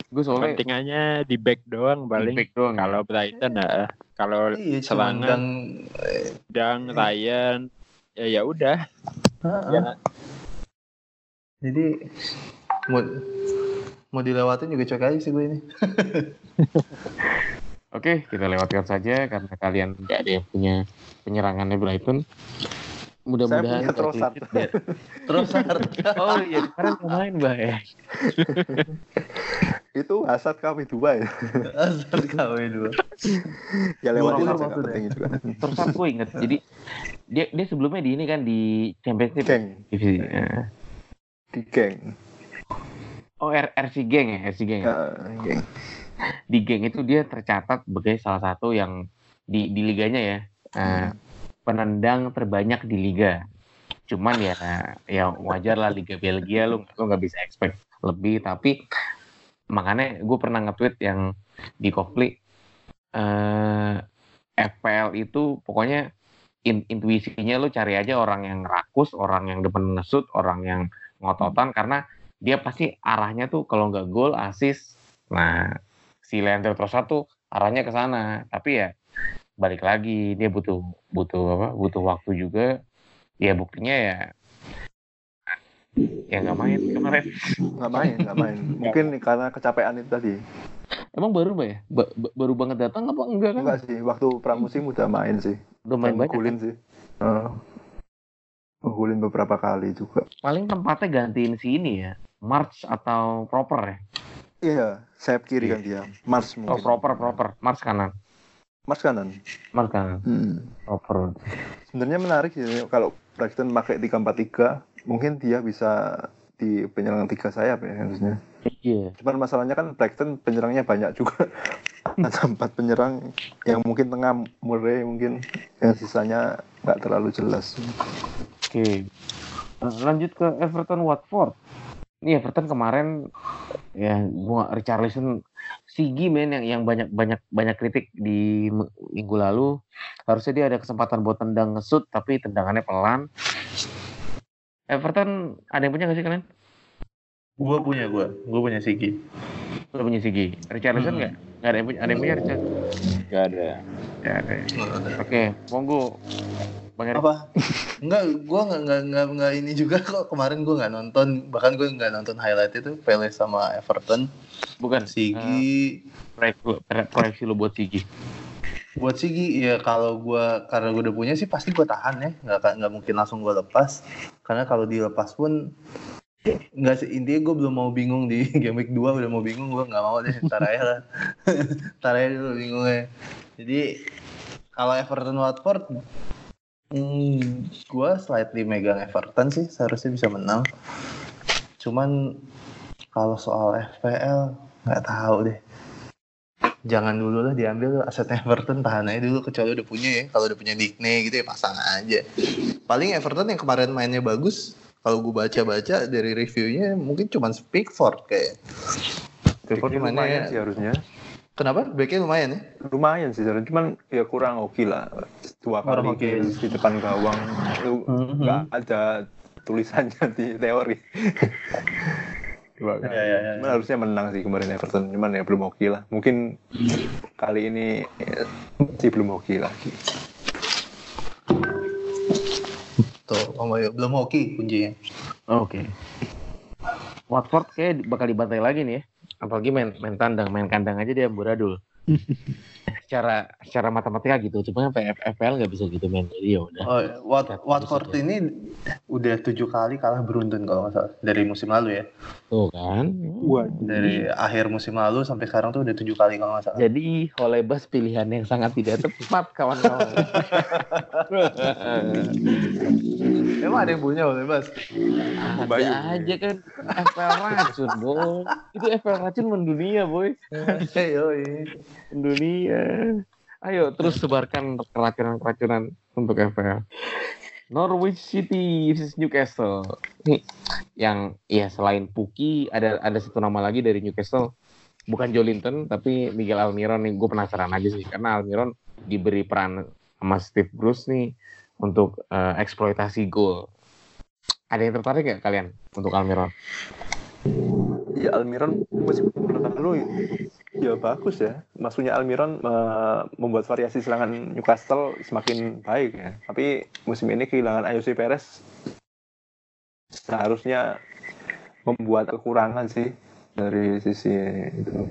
gue soalnya pentingannya di back doang paling. back doang. Kalau Brighton nah, kalau iya, undang Dang Ryan ya ya udah. Heeh. Ya, Jadi mau mau dilewatin juga cocok aja sih gue ini. Oke, kita lewatkan saja karena kalian nggak ada yang punya penyerangannya Brighton. Mudah-mudahan Saya punya Trossard. Dan- Terus Oh iya, sekarang main bah ya. Itu Hazard KW2 ya. asal KW dua. Ya lewatin Dua aja nggak juga. Trossard gue inget. Jadi dia dia sebelumnya di ini kan di Championship Geng, divisi. eh, di geng. Oh R- RC Geng ya, RC Geng. ya. Nah, geng. Di Geng itu dia tercatat sebagai salah satu yang di di liganya ya. eh, penendang terbanyak di liga. Cuman ya ya wajar lah Liga Belgia lu lu nggak bisa expect lebih tapi makanya gue pernah nge-tweet yang di Kopli eh FPL itu pokoknya in- intuisinya lu cari aja orang yang rakus, orang yang depan ngesut, orang yang ngototan karena dia pasti arahnya tuh kalau nggak gol assist. Nah, si Leandro Trossard tuh arahnya ke sana. Tapi ya balik lagi dia butuh butuh apa? Butuh waktu juga. Ya buktinya ya ya nggak main kemarin. Nggak main, nggak main. Mungkin karena kecapean itu tadi. Emang baru mbak ya? Ba- ba- baru banget datang apa enggak kan? Enggak sih, waktu pramusim udah main sih. Udah main banyak. ngegulin sih. Heeh. Ngegulin beberapa kali juga. Paling tempatnya gantiin si ini ya. March atau proper ya? Iya, sayap kiri kan dia. Mars Oh mungkin. proper proper. March kanan. Mars kanan. March kanan. Hmm. Proper. Sebenarnya menarik sih kalau Brighton pakai 3-4-3, mungkin dia bisa di penyerang tiga sayap ya harusnya. Iya. Cuman masalahnya kan Brighton penyerangnya banyak juga. ada empat penyerang yang mungkin tengah Murray mungkin yang sisanya nggak terlalu jelas. Oke. Nah, lanjut ke Everton Watford. Ini Everton kemarin ya gua Richarlison Sigi men yang yang banyak banyak banyak kritik di minggu lalu. Harusnya dia ada kesempatan buat tendang ngesut tapi tendangannya pelan. Everton ada yang punya nggak sih kalian? Gue punya gue, gue punya Sigi. Lo punya Sigi. Richarlison Hmm. nggak? Nggak ada yang punya. Ada yang punya Richarlison? Gak ada. Ya ada. Oke, monggo. Bang Erik. Apa? Enggak, gue nggak nggak nggak nggak ini juga kok kemarin gue nggak nonton, bahkan gue nggak nonton highlight itu Palace sama Everton. Bukan. Sigi proyeksi lo, proyeksi lo buat Sigi. buat Sigi ya kalau gua karena gue udah punya sih pasti gue tahan ya nggak nggak mungkin langsung gue lepas karena kalau dilepas pun nggak sih intinya gue belum mau bingung di game week 2 udah mau bingung gue nggak mau deh ntar aja lah ntar aja dulu bingungnya jadi kalau Everton Watford hmm, gue slightly megang Everton sih seharusnya bisa menang cuman kalau soal FPL nggak tahu deh jangan dulu lah diambil aset Everton tahan aja dulu kecuali udah punya ya kalau udah punya Digne gitu ya pasang aja paling Everton yang kemarin mainnya bagus kalau gue baca-baca dari reviewnya mungkin cuma Pickford kayak Pickford lumayan ya? sih harusnya. Kenapa backnya lumayan ya Lumayan sih sebenarnya, cuman ya kurang oke lah. Dua Kurang kali oke. games di depan gawang itu Mhm. nggak ada tulisannya di teori. Dua kali. Ya, ya, ya, Cuman harusnya menang sih kemarin Everton, cuman ya belum oke lah. Mungkin kali ini ya, masih belum oke lagi. tuh Om Bayu belum hoki kuncinya Oke. Watford kayak bakal dibantai lagi nih ya. Apalagi main main tandang, main kandang aja dia amburadul. secara secara matematika gitu, cuma FPL nggak bisa gitu main. Jadi ya udah. oh Wat Watford terus ini udah tujuh kali kalah beruntun kalau nggak salah dari musim lalu ya Tuh kan. dari akhir musim lalu sampai sekarang tuh udah tujuh kali kalau nggak salah Jadi Holebas pilihan yang sangat tidak tepat kawan-kawan. emang ada yang punya oleh Bas Ada Bayu. aja kan FPL racun, boy. Itu FPL racun mendunia, boy. Yoi. Ayo terus sebarkan keracunan-keracunan untuk FPL. Norwich City versus Newcastle. Nih, yang ya selain Puki ada ada satu nama lagi dari Newcastle. Bukan Jolinton tapi Miguel Almiron nih. Gue penasaran aja sih karena Almiron diberi peran sama Steve Bruce nih untuk eh, eksploitasi gol. Ada yang tertarik nggak kalian untuk Almiron? Ya Almiron musim lalu ya bagus ya. Maksudnya Almiron eh, membuat variasi serangan Newcastle semakin baik ya. Tapi musim ini kehilangan Ayosi Perez seharusnya membuat kekurangan sih dari sisi itu.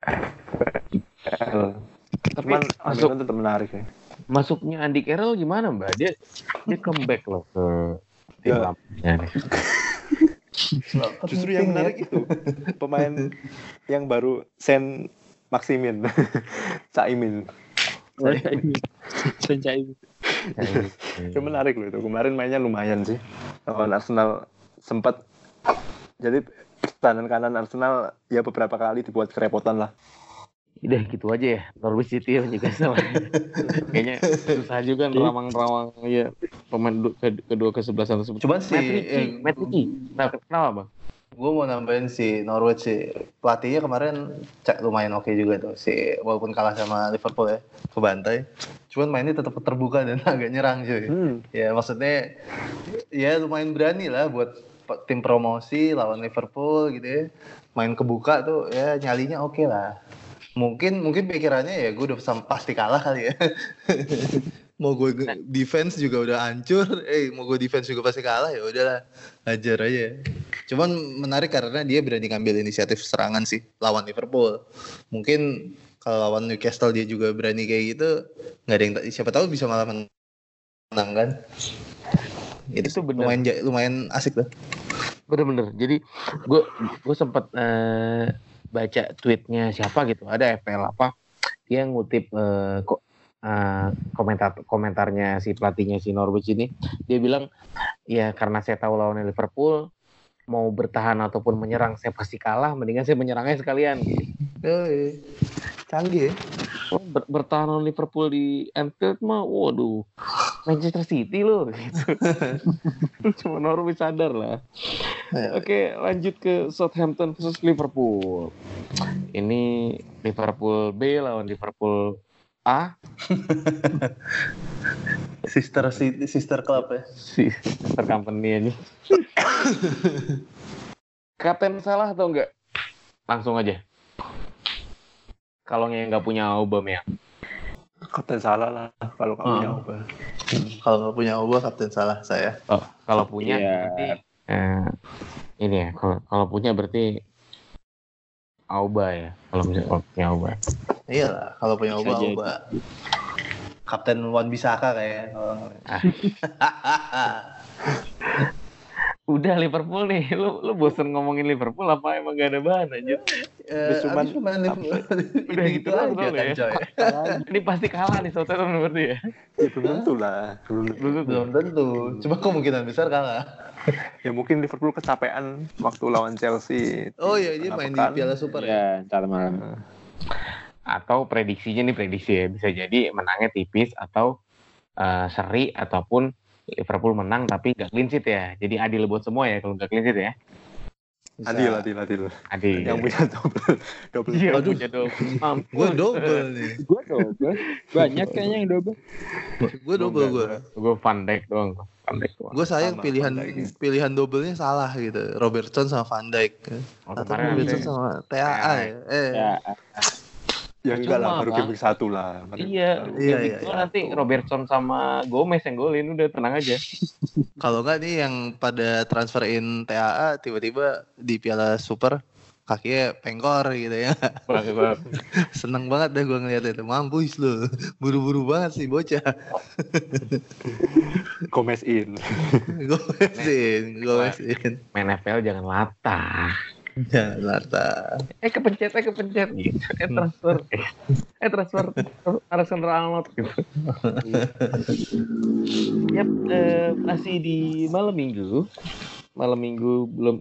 FPL. Tapi Cuman masuk tetap menarik ya. masuknya Andy Carroll gimana mbak? Dia dia comeback loh ke tim Ya. Nih. Justru yang menarik itu pemain yang baru Sen Maximin, Saimin. Senjai. Itu menarik loh itu. Kemarin mainnya lumayan sih. Lawan Arsenal sempat jadi kanan kanan Arsenal ya beberapa kali dibuat kerepotan lah. Udah gitu aja ya Norwich City ya juga sama. Kayaknya susah juga nerawang-nerawang ya pemain du- ke- kedua ke sebelas. Cuman si Matt eh, Matt Ritchie. Kenapa, bang? gue mau nambahin si Norwich sih pelatihnya kemarin cak lumayan oke juga tuh si walaupun kalah sama Liverpool ya ke bantai cuman mainnya tetap terbuka dan agak nyerang cuy Hmm. ya maksudnya ya lumayan berani lah buat tim promosi lawan Liverpool gitu ya main kebuka tuh ya nyalinya oke lah mungkin mungkin pikirannya ya gue udah pasti kalah kali ya. Mau gue ge- defense juga udah hancur. Eh mau gue defense juga pasti kalah ya udahlah. Ajar aja. Cuman menarik karena dia berani ngambil inisiatif serangan sih lawan Liverpool. Mungkin kalau lawan Newcastle dia juga berani kayak gitu nggak ada yang siapa tahu bisa malah menang kan? Itu, Itu benar. lumayan lumayan asik tuh. Bener-bener. Jadi gue gue sempat eh, baca tweetnya siapa gitu. Ada FPL apa? Dia ngutip eh, kok eh, komentar komentarnya si pelatihnya si Norwich ini. Dia bilang ya karena saya tahu lawannya Liverpool mau bertahan ataupun menyerang saya pasti kalah. Mendingan saya menyerangnya sekalian. Yoi. Canggih ya. Oh, ber- bertahan lawan Liverpool di Anfield mah, waduh, Manchester City loh, gitu. Cuma Norwich sadar lah. Ya. Oke, lanjut ke Southampton versus Liverpool. Ini Liverpool B lawan Liverpool A. Sister sister club ya. Si Sister Company aja. Kapten salah atau enggak? Langsung aja. Kalau yang nggak punya Aubameyang. Kapten salah lah kalau kamu Hmm. punya Oba. Kalau nggak punya Oba kapten salah saya. Oh, kalau punya Iya. berarti eh, ini ya. Kalau kalau punya berarti Auba ya. Kalau punya, Auba. Iyalah, kalau punya Bisa Oba jadi. Oba. Kapten Wan Bisaka kayak. Udah Liverpool nih. Lu lu bosen ngomongin Liverpool apa emang gak ada bahan aja? Eh, cuman- abis main Liverpool. Udah gitu aja kan, ya. coy. Ini pasti kalah nih Southampton berarti ya. Ya belum tentu lah. Belum tentu. Belum tentu. Cuma kemungkinan besar kalah. Ya mungkin Liverpool kecapean waktu lawan Chelsea. Oh iya, dia Tengah main di. Piala Super ya. Ya, ntar malam. Atau prediksinya nih prediksi ya bisa jadi menangnya tipis atau eh, seri ataupun Liverpool menang tapi gak clean sheet ya. Jadi adil buat semua ya kalau gak clean sheet ya. Bisa. Adil, adil, adil. Adil. Yang punya double, double. Iya, Aduh. punya double. Mampus. Gue double nih. Gue double. Banyak kayaknya yang double. Gue double gue. Gue Van Dijk doang. Van Dijk doang. Gue sayang Sama pilihan pilihan doublenya salah gitu. Robertson sama Van Dijk. Oh, Atau kemarin Robertson sama TAA ya. Eh. Ya, enggak lah, baru game week satu lah. Baru Iya, Iya, iya, iya. nanti Robertson sama Gomez yang golin udah tenang aja. Kalau nggak nih yang pada transferin TAA tiba-tiba di Piala Super kakinya pengkor gitu ya. Seneng banget deh gue ngeliat itu. Mampus lu. Buru-buru banget sih bocah. Gomez in. gue mesin, gue mesin. Main jangan latah. Ya, Lata. Eh kepencet, eh kepencet. Eh transfer. Eh transfer Alexander Arnold gitu. Yap, eh, masih di malam minggu. Malam minggu belum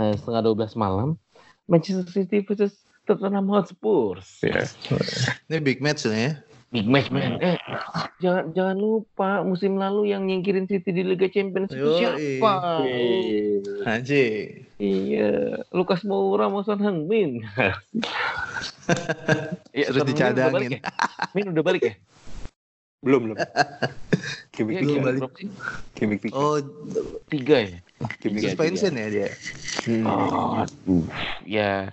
eh, setengah 12 malam. Manchester City versus Tottenham Hotspur. Ya. Ini big match nih ya. Big match man. Eh, jangan jangan lupa musim lalu yang nyingkirin City di Liga Champions itu siapa? Anjing. Iya, Lukas Moura mau Son Heung-min. Iya, Terus dicadangin. balik ya? Min udah balik ya? belum, belum. Iya, week belum balik. week tiga. Oh, Tiga ya? Week suspension ya dia. Hmm. Oh, aduh. Ya,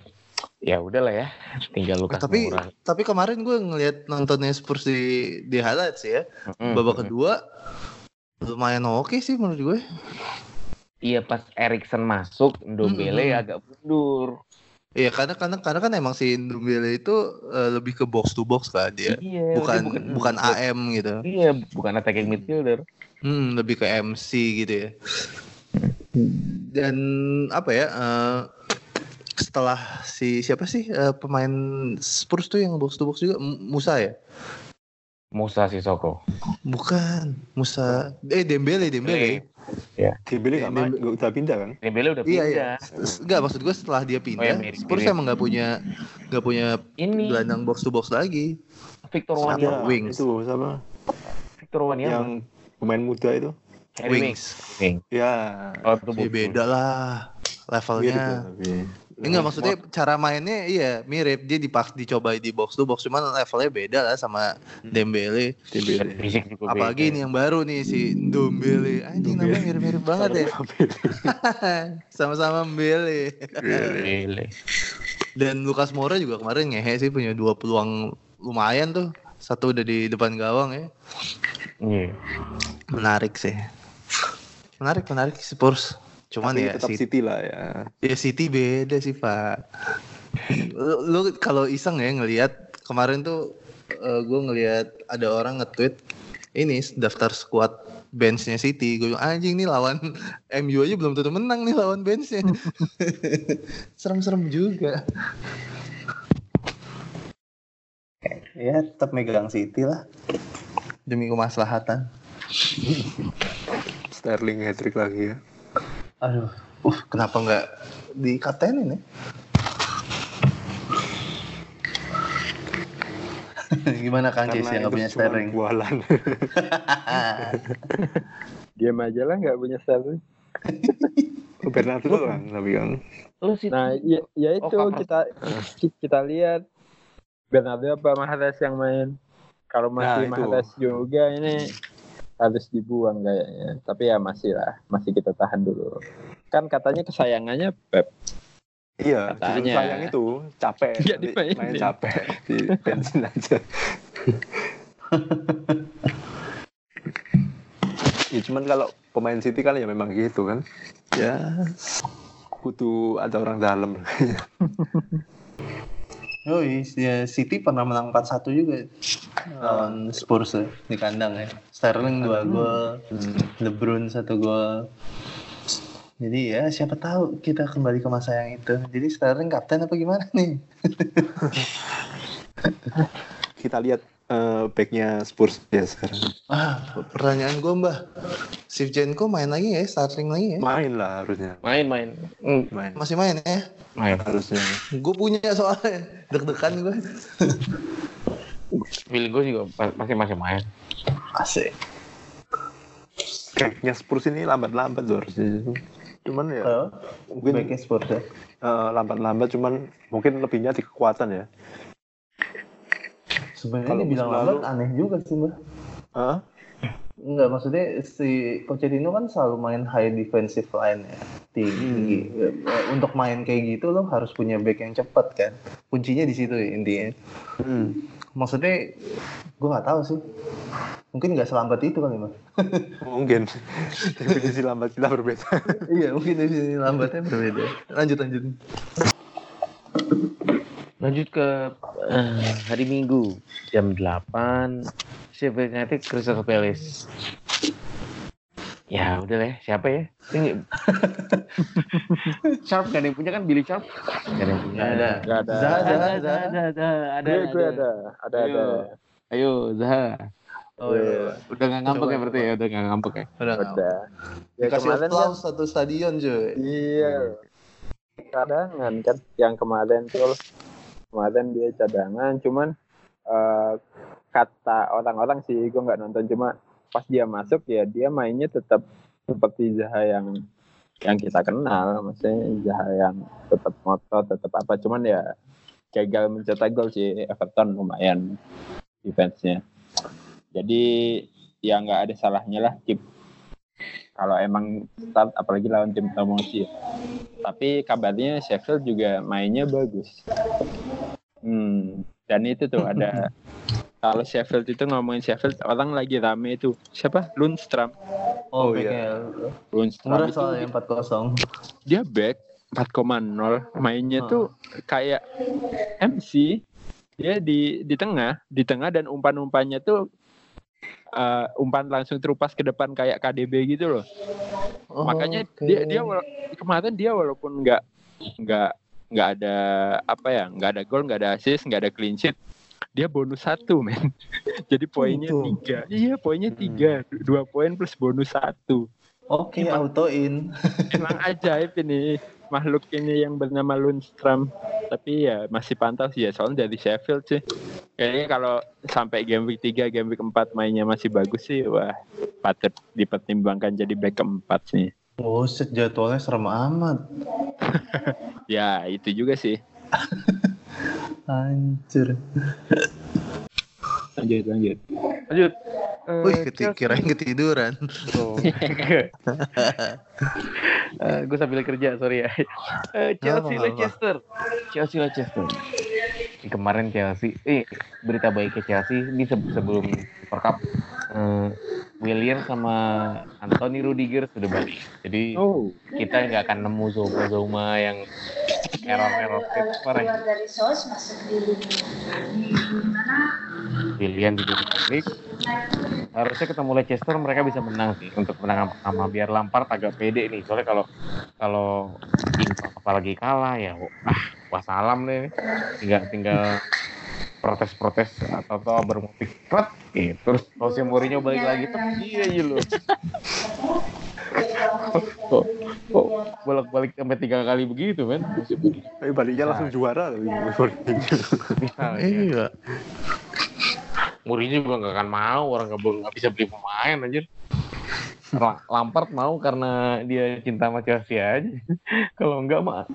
ya udahlah ya. Tinggal Lukas tapi Moura. tapi kemarin gue ngeliat nontonnya Spurs di di highlights ya. Mm, Babak kedua lumayan oke sih menurut gue. Iya pas Erikson masuk, Ndombele Mm-mm. agak mundur. Iya karena karena karena kan emang si Ndombele itu eh, lebih ke box to box kan dia. Iya, bukan dia bukan, AM gitu. Iya, bukan attacking midfielder. Hmm, lebih ke MC gitu ya. Dan apa ya? eh, setelah si siapa sih eh, pemain Spurs tuh yang box to box juga M- Musa ya? Musa Sissoko. Bukan Musa. Eh Dembele Dembele. Dembele nggak main, Dembele. udah pindah kan? Dembele udah Iya pindah. iya. Enggak maksud gue setelah dia Oh, pindah, ya, mirip- Spurs mirip. emang nggak punya nggak punya Ini gelandang box to box lagi. Victor? Wanyama. Wings. Itu sama Victor Wanyama. yang pemain muda itu. Harry Wings. Wings. Ya. Oh, itu beda lah levelnya. tapi. Enggak maksudnya cara mainnya iya mirip dia dipak dicoba di box to box cuman levelnya beda lah sama Dembele. Dembele. Fisik juga Apalagi beda. ini yang baru nih si Ndombele. Anjing namanya mirip-mirip banget ya. Sama-sama Mbele. Dembele. Dan Lukas Moura juga kemarin ngehe sih punya dua peluang lumayan tuh. Satu udah di depan gawang ya. Iya. Menarik sih. Menarik menarik Spurs. Cuman Tapi ya tetap City, City lah ya. ya City beda sih Pak. lu, lu kalau iseng ya ngelihat kemarin tuh gue ngelihat ada orang nge-tweet ini daftar squad benchnya City. Gue bilang anjing nih lawan MU aja belum tentu menang nih lawan benchnya. Serem-serem juga. Ya tetap megang City lah. Demi kemaslahatan. Sterling hat-trick lagi ya. Aduh, uh, kenapa nggak dikatenin ya? Gimana Kang Cis yang nggak punya Sterling? bualan. Diam aja lah nggak punya Sterling. Bernardo tuh kan, tapi kan. Lu sih Nah, ya, ya itu Oh, kita kita lihat Bernardo apa Mahrez yang main. Kalau masih Nah. Mahrez juga ini harus dibuang kayaknya. Tapi ya masih lah, masih kita tahan dulu. Kan katanya kesayangannya Pep. Iya, Katanya. sayang itu capek. Dimainin. main capek di bensin aja. ya cuman kalau pemain City kan ya memang gitu kan. Ya butuh ada orang dalam. Oh iya, City pernah menang 4-1 juga lawan Spurs ya, di kandang ya. Sterling 2 gol, De Bruyne 1 gol. Jadi ya siapa tahu kita kembali ke masa yang itu. Jadi Sterling kapten apa gimana nih? Kita lihat eh, backnya Spurs ya sekarang. Ah, pertanyaan gue mbah. Sivchenko main lagi ya, Sterling lagi ya? Main lah harusnya. main-main. Hmm, Main Masih main ya? main. harusnya. Gue punya soalnya deg-degan gue. Feeling gue juga pasti masih main. Asik. Backnya Spurs ini lambat-lambat loh harusnya. Cuman ya Oh, mungkin backnya Spurs ya. eh, lambat-lambat cuman mungkin lebihnya di kekuatan ya. Sebenarnya Kalau dibilang musim lambat aneh juga sih mbah. Hah? Enggak, maksudnya si Pochettino kan selalu main high defensive line ya. Tinggi. Eh, Untuk main kayak gitu lo harus punya back yang cepat kan. Kuncinya di situ ya, intinya. Hmm. Maksudnya gue nggak tahu sih. Mungkin nggak selambat itu kali mas. Mungkin definisi lambat kita berbeda. iya mungkin definisi lambatnya berbeda. Lanjut lanjut. Lanjut ke eh, hari Minggu jam 8 Sheffield United Crystal Palace. Ya udah lah ya, siapa ya? Ini- Sharp gak ada yang punya kan Billy Sharp? Gak ada yang punya. Ada. Ada. Zaha, Ada, Zaha, ada, Zaha. ada, ada, ada, ada. ada, ada Ayo. ada. Ayo, Zaha. Oh iya. Udah gak ngambek Coba, ya berarti ya? Udah gak ngambek ya? Udah. Ada. Ya Dikasih kemarin kan satu stadion cuy. Iya. Cadangan kan yang kemarin tuh kemarin dia cadangan cuman eh, kata orang-orang sih gue nggak nonton cuma pas dia masuk ya dia mainnya tetap seperti Zaha yang yang kita kenal maksudnya Zaha yang tetap motor tetap apa cuman ya gagal mencetak gol sih Everton lumayan defense-nya. Jadi ya nggak ada salahnya lah keep kalau emang start apalagi lawan tim promosi. Tapi kabarnya Sheffield juga mainnya bagus hmm dan itu tuh ada kalau Sheffield itu ngomongin Sheffield orang lagi rame itu siapa Lundstram Oh, Oh, iya. iya. Lundstram Murah itu soalnya 4-0. dia back 4,0 mainnya tuh kayak MC dia di di tengah di tengah dan umpan-umpannya tuh eh, umpan langsung terupas ke depan kayak KDB gitu loh Oh, makanya oke. dia dia wala- kemarin dia walaupun nggak nggak nggak ada apa ya nggak ada gol nggak ada assist nggak ada clean sheet dia bonus satu men. Jadi poinnya Itu. tiga. Iya poinnya tiga. Dua poin plus bonus satu. Oke, auto in. emang ajaib ini makhluk ini yang bernama Lundstrom tapi ya masih pantau sih ya soalnya dari Sheffield sih. Kayaknya kalau sampai game week 3 game week 4 mainnya masih bagus sih. Wah patut dipertimbangkan jadi back keempat sih Oh, set jadwalnya serem amat. ya itu juga sih Hancur. lanjut lanjut Lanjut. Eh, Wih, keti Chelsea. kirain ketiduran. Oh. gue sambil kerja, sorry ya. Eh, Chelsea. Leicester. Chelsea Leicester. Kemarin Chelsea, eh berita baiknya Chelsea ini se- sebelum Super Cup eh, William sama Anthony Rudiger sudah balik. Jadi oh kita nggak akan nemu Zoma Zoma yang error-error parah. keluar dari sos masuk di di mana William juga balik. Harusnya ketemu Leicester mereka bisa menang sih untuk menang pertama biar Lampard agak pede nih. Soalnya kalau kalau apalagi kalah ya ah wassalam deh. Tinggal tinggal protes-protes atau atau bermotif pret gitu. Terus Jose Mourinho balik lagi tuh iya iya loh. kok kok bolak-balik sampai tiga kali begitu begitu. Tapi baliknya langsung juara loh. Bisa. ya. Iya. Mourinho juga nggak akan mau orang boleh- nggak bisa beli pemain anjir. La- Lampard mau karena dia cinta sama Chelsea aja. Kalau enggak mah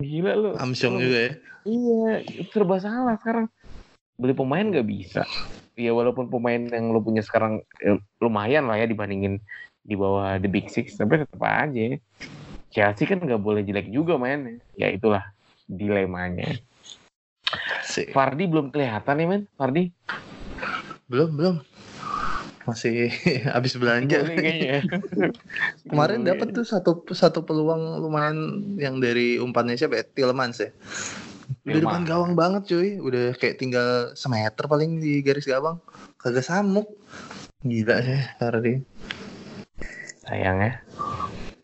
gila lu. Amsyong Lu- juga ya. Iya, serba salah sekarang. Beli pemain nggak bisa. Ya walaupun pemain yang lo punya sekarang eh, lumayan lah ya dibandingin di bawah the big six, tapi tetap aja. Chelsea kan nggak boleh jelek juga mainnya. Ya itulah dilemanya. Sih. Fardi belum kelihatan ya men, Fardi. Belum, belum. Masih habis belanja. Kemarin dapat tuh satu satu peluang lumayan yang dari umpannya siapa ya? Tielemans ya. Udah depan gawang banget cuy. Udah kayak tinggal semeter paling di garis gawang. Kagak samuk. Gila sih Fardi. Sayang ya.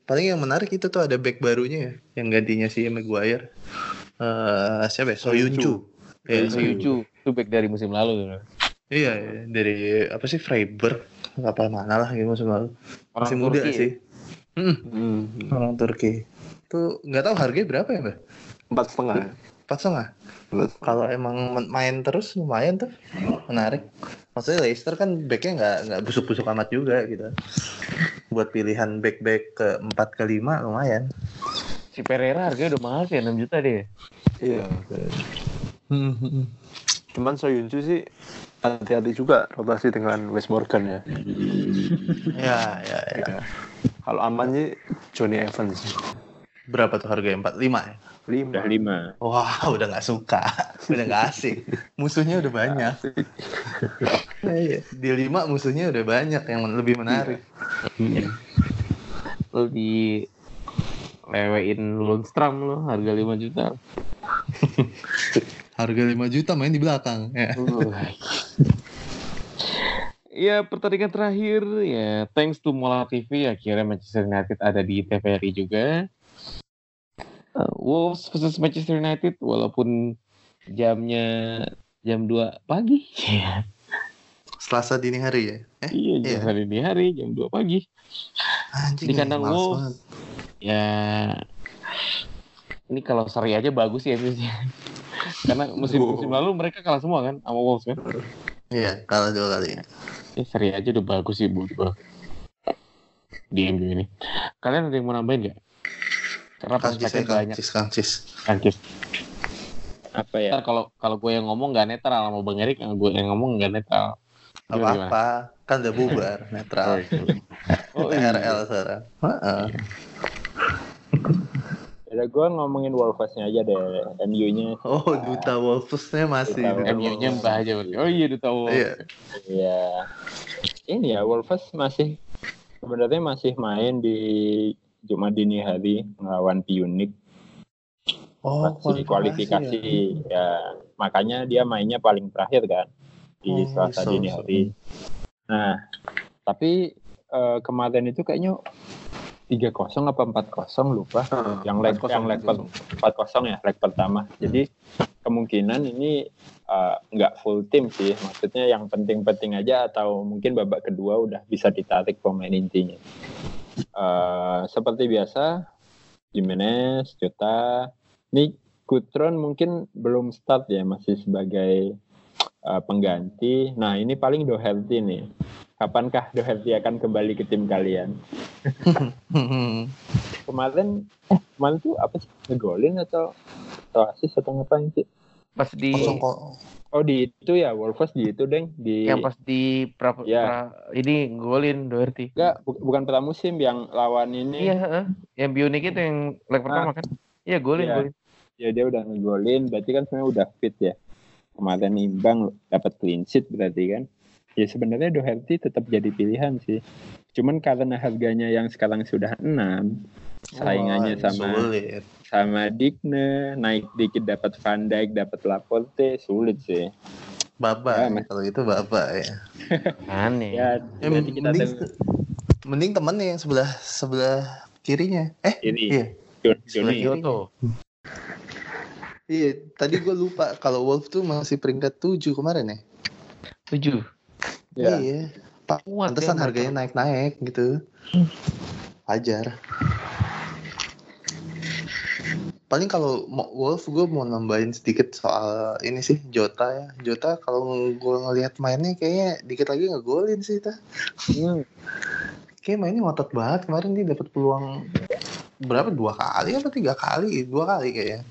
Paling yang menarik itu tuh ada back barunya ya. Yang gantinya si Maguire. Eh siapa ya? Soyuncu. Ya, Soyuncu itu back dari musim lalu. Iya, iya, dari apa sih Freiburg apa mana lah gitu musim lalu. Orang Masih muda Turki ya? sih. Hmm, Hmm. orang Turki. Tuh nggak tahu harganya berapa ya, Mbak? Empat setengah. Empat setengah. Empat. Kalau emang main terus lumayan tuh, menarik. Maksudnya Leicester kan backnya nggak nggak busuk-busuk amat juga gitu. Buat pilihan back-back ke 4 ke 5 lumayan. Si Pereira harganya udah mahal sih 6 juta deh. Iya. Cuman Soyuncu sih hati-hati juga rotasi dengan Wes Morgan ya. ya, ya, ya. Kalau aman sih Johnny Evans. Berapa tuh harganya? 45 ya? Lima. Udah lima. Wah, udah nggak suka, udah nggak asik. Musuhnya udah banyak. Iya, Di lima musuhnya udah banyak yang lebih menarik. Lu di lewein Lundstram lu harga 5 juta. Harga 5 juta main di belakang. Ya. Ya pertandingan terakhir ya thanks to Mola TV akhirnya Manchester United ada di TVRI juga. Uh, Wolves versus Manchester United walaupun jamnya jam 2 pagi. Iya, Selasa dini hari ya. Eh, iya jam Iya. hari di hari jam 2 pagi. anjing. Di kandang Wolves. banget. Ya ini kalau seri aja bagus ya MU-nya. Karena musim musim lalu mereka kalah semua kan sama Wolves kan. Iya, kalah dua kali. Ya, seri aja udah bagus sih buat gua. Di MU ini. Kalian ada yang mau nambahin nggak? Karena Kangcis ya, banyak. kangcis, kangcis. Kangkis. Apa ya? Ntar kalau kalau gue yang ngomong nggak netral sama Bang Erik, gue yang ngomong nggak netral. Gak Gimana, gimana? apa-apa, kan udah bubar, netral. Oh, iya. RL sekarang. Heeh. Ya gue ngomongin Wolves-nya aja deh. MU-nya. Oh, duta Wolves-nya masih. Duta duta MU-nya Wolves. mbah aja. berarti. Oh iya udah tahu. Iya. Ya. Ini ya Wolves masih sebenarnya masih main di Jumat dini hari melawan Pionik Oh, masih kualifikasi ya. makanya dia mainnya paling terakhir kan di Oh, Selasa so- dini so. hari. Nah, tapi eh, kemarin itu kayaknya 3-0 apa 4-0 lupa. Heeh. Yang leg 4-0, yang leg 4-0. 4-0 ya leg pertama. Jadi kemungkinan ini eh, nggak full tim sih. Maksudnya yang penting-penting aja atau mungkin babak kedua udah bisa ditarik pemain intinya. Eh, seperti biasa Jimenez, Jota, ini Gutron mungkin belum start ya masih sebagai eh, pengganti. Nah ini paling Doherty nih. Kapankah Doherty akan kembali ke tim kalian? Kemarin, eh, kemarin tuh apa sih? Ngegolin atau atau asis atau ngapain sih? Pas di kok. Oh di itu ya Wolves di itu deng di yang pas di pra, Ya. pra- ini golin Doherty. enggak bu- bukan pramusim yang lawan ini Iya, heeh. yang bionik itu yang leg pertama kan? Iya golin Iya. golin. ya dia udah ngegolin berarti kan sebenarnya udah fit ya kemarin imbang dapat clean sheet berarti kan ya sebenarnya Doherty tetap jadi pilihan sih cuman karena harganya yang sekarang sudah 6 saingannya Wah, sama sulit. sama Digne naik dikit dapat Van Dijk dapat Laporte sulit sih Bapak, Ya, Mas. kalau itu bapak ya. Aneh. ya Eh, berarti kita mending, tem- mending temennya yang sebelah sebelah kirinya. Eh, ini iya. Jon- Sebelah Johnny kiri. Kyoto. Iya, tadi gue lupa kalau Wolf tuh masih peringkat 7 kemarin ya. Tujuh. ya Iya. Kuat Pantesan ya, harganya naik-naik gitu. Wajar. Paling kalau Wolf gue mau nambahin sedikit soal ini sih Jota ya. Jota kalau gue ngelihat mainnya kayaknya dikit lagi ngegolin sih ta Hmm. kayak mainnya ngotot banget. Kemarin dia dapat peluang berapa? Dua kali apa tiga kali? Dua kali kayaknya.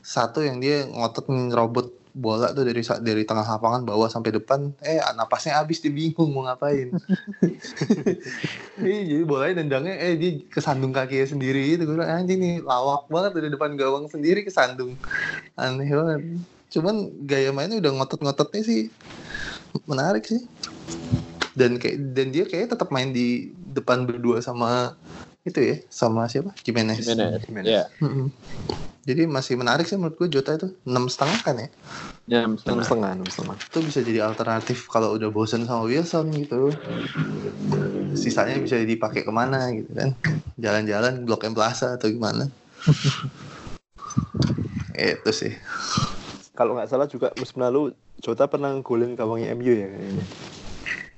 Satu yang dia ngotot ngerobot bola tuh dari dari tengah lapangan bawah sampai depan eh napasnya habis dia bingung mau ngapain. Iya, jadi bolanya nendangnya eh dia kesandung kakinya sendiri gitu. Gue bilang anjing nih lawak banget dari depan gawang sendiri kesandung. Aneh banget. Cuman gaya mainnya udah ngotot-ngototnya sih menarik sih. Dan kayak dan dia kayak tetap main di depan berdua sama itu ya sama siapa? Jimenez, Jimenez. Jimenez. Ya, Mm-mm. jadi masih menarik sih menurut gue Jota itu. Enam setengah kan ya? Jam enam setengah. enam setengah itu bisa jadi alternatif kalau udah bosen sama Wilson gitu. Sisanya bisa dipakai ke mana gitu kan? Jalan-jalan blok M Plaza atau gimana? Itu sih. Kalau nggak salah juga musim lalu Jota pernah golin gawangnya MU ya kayaknya.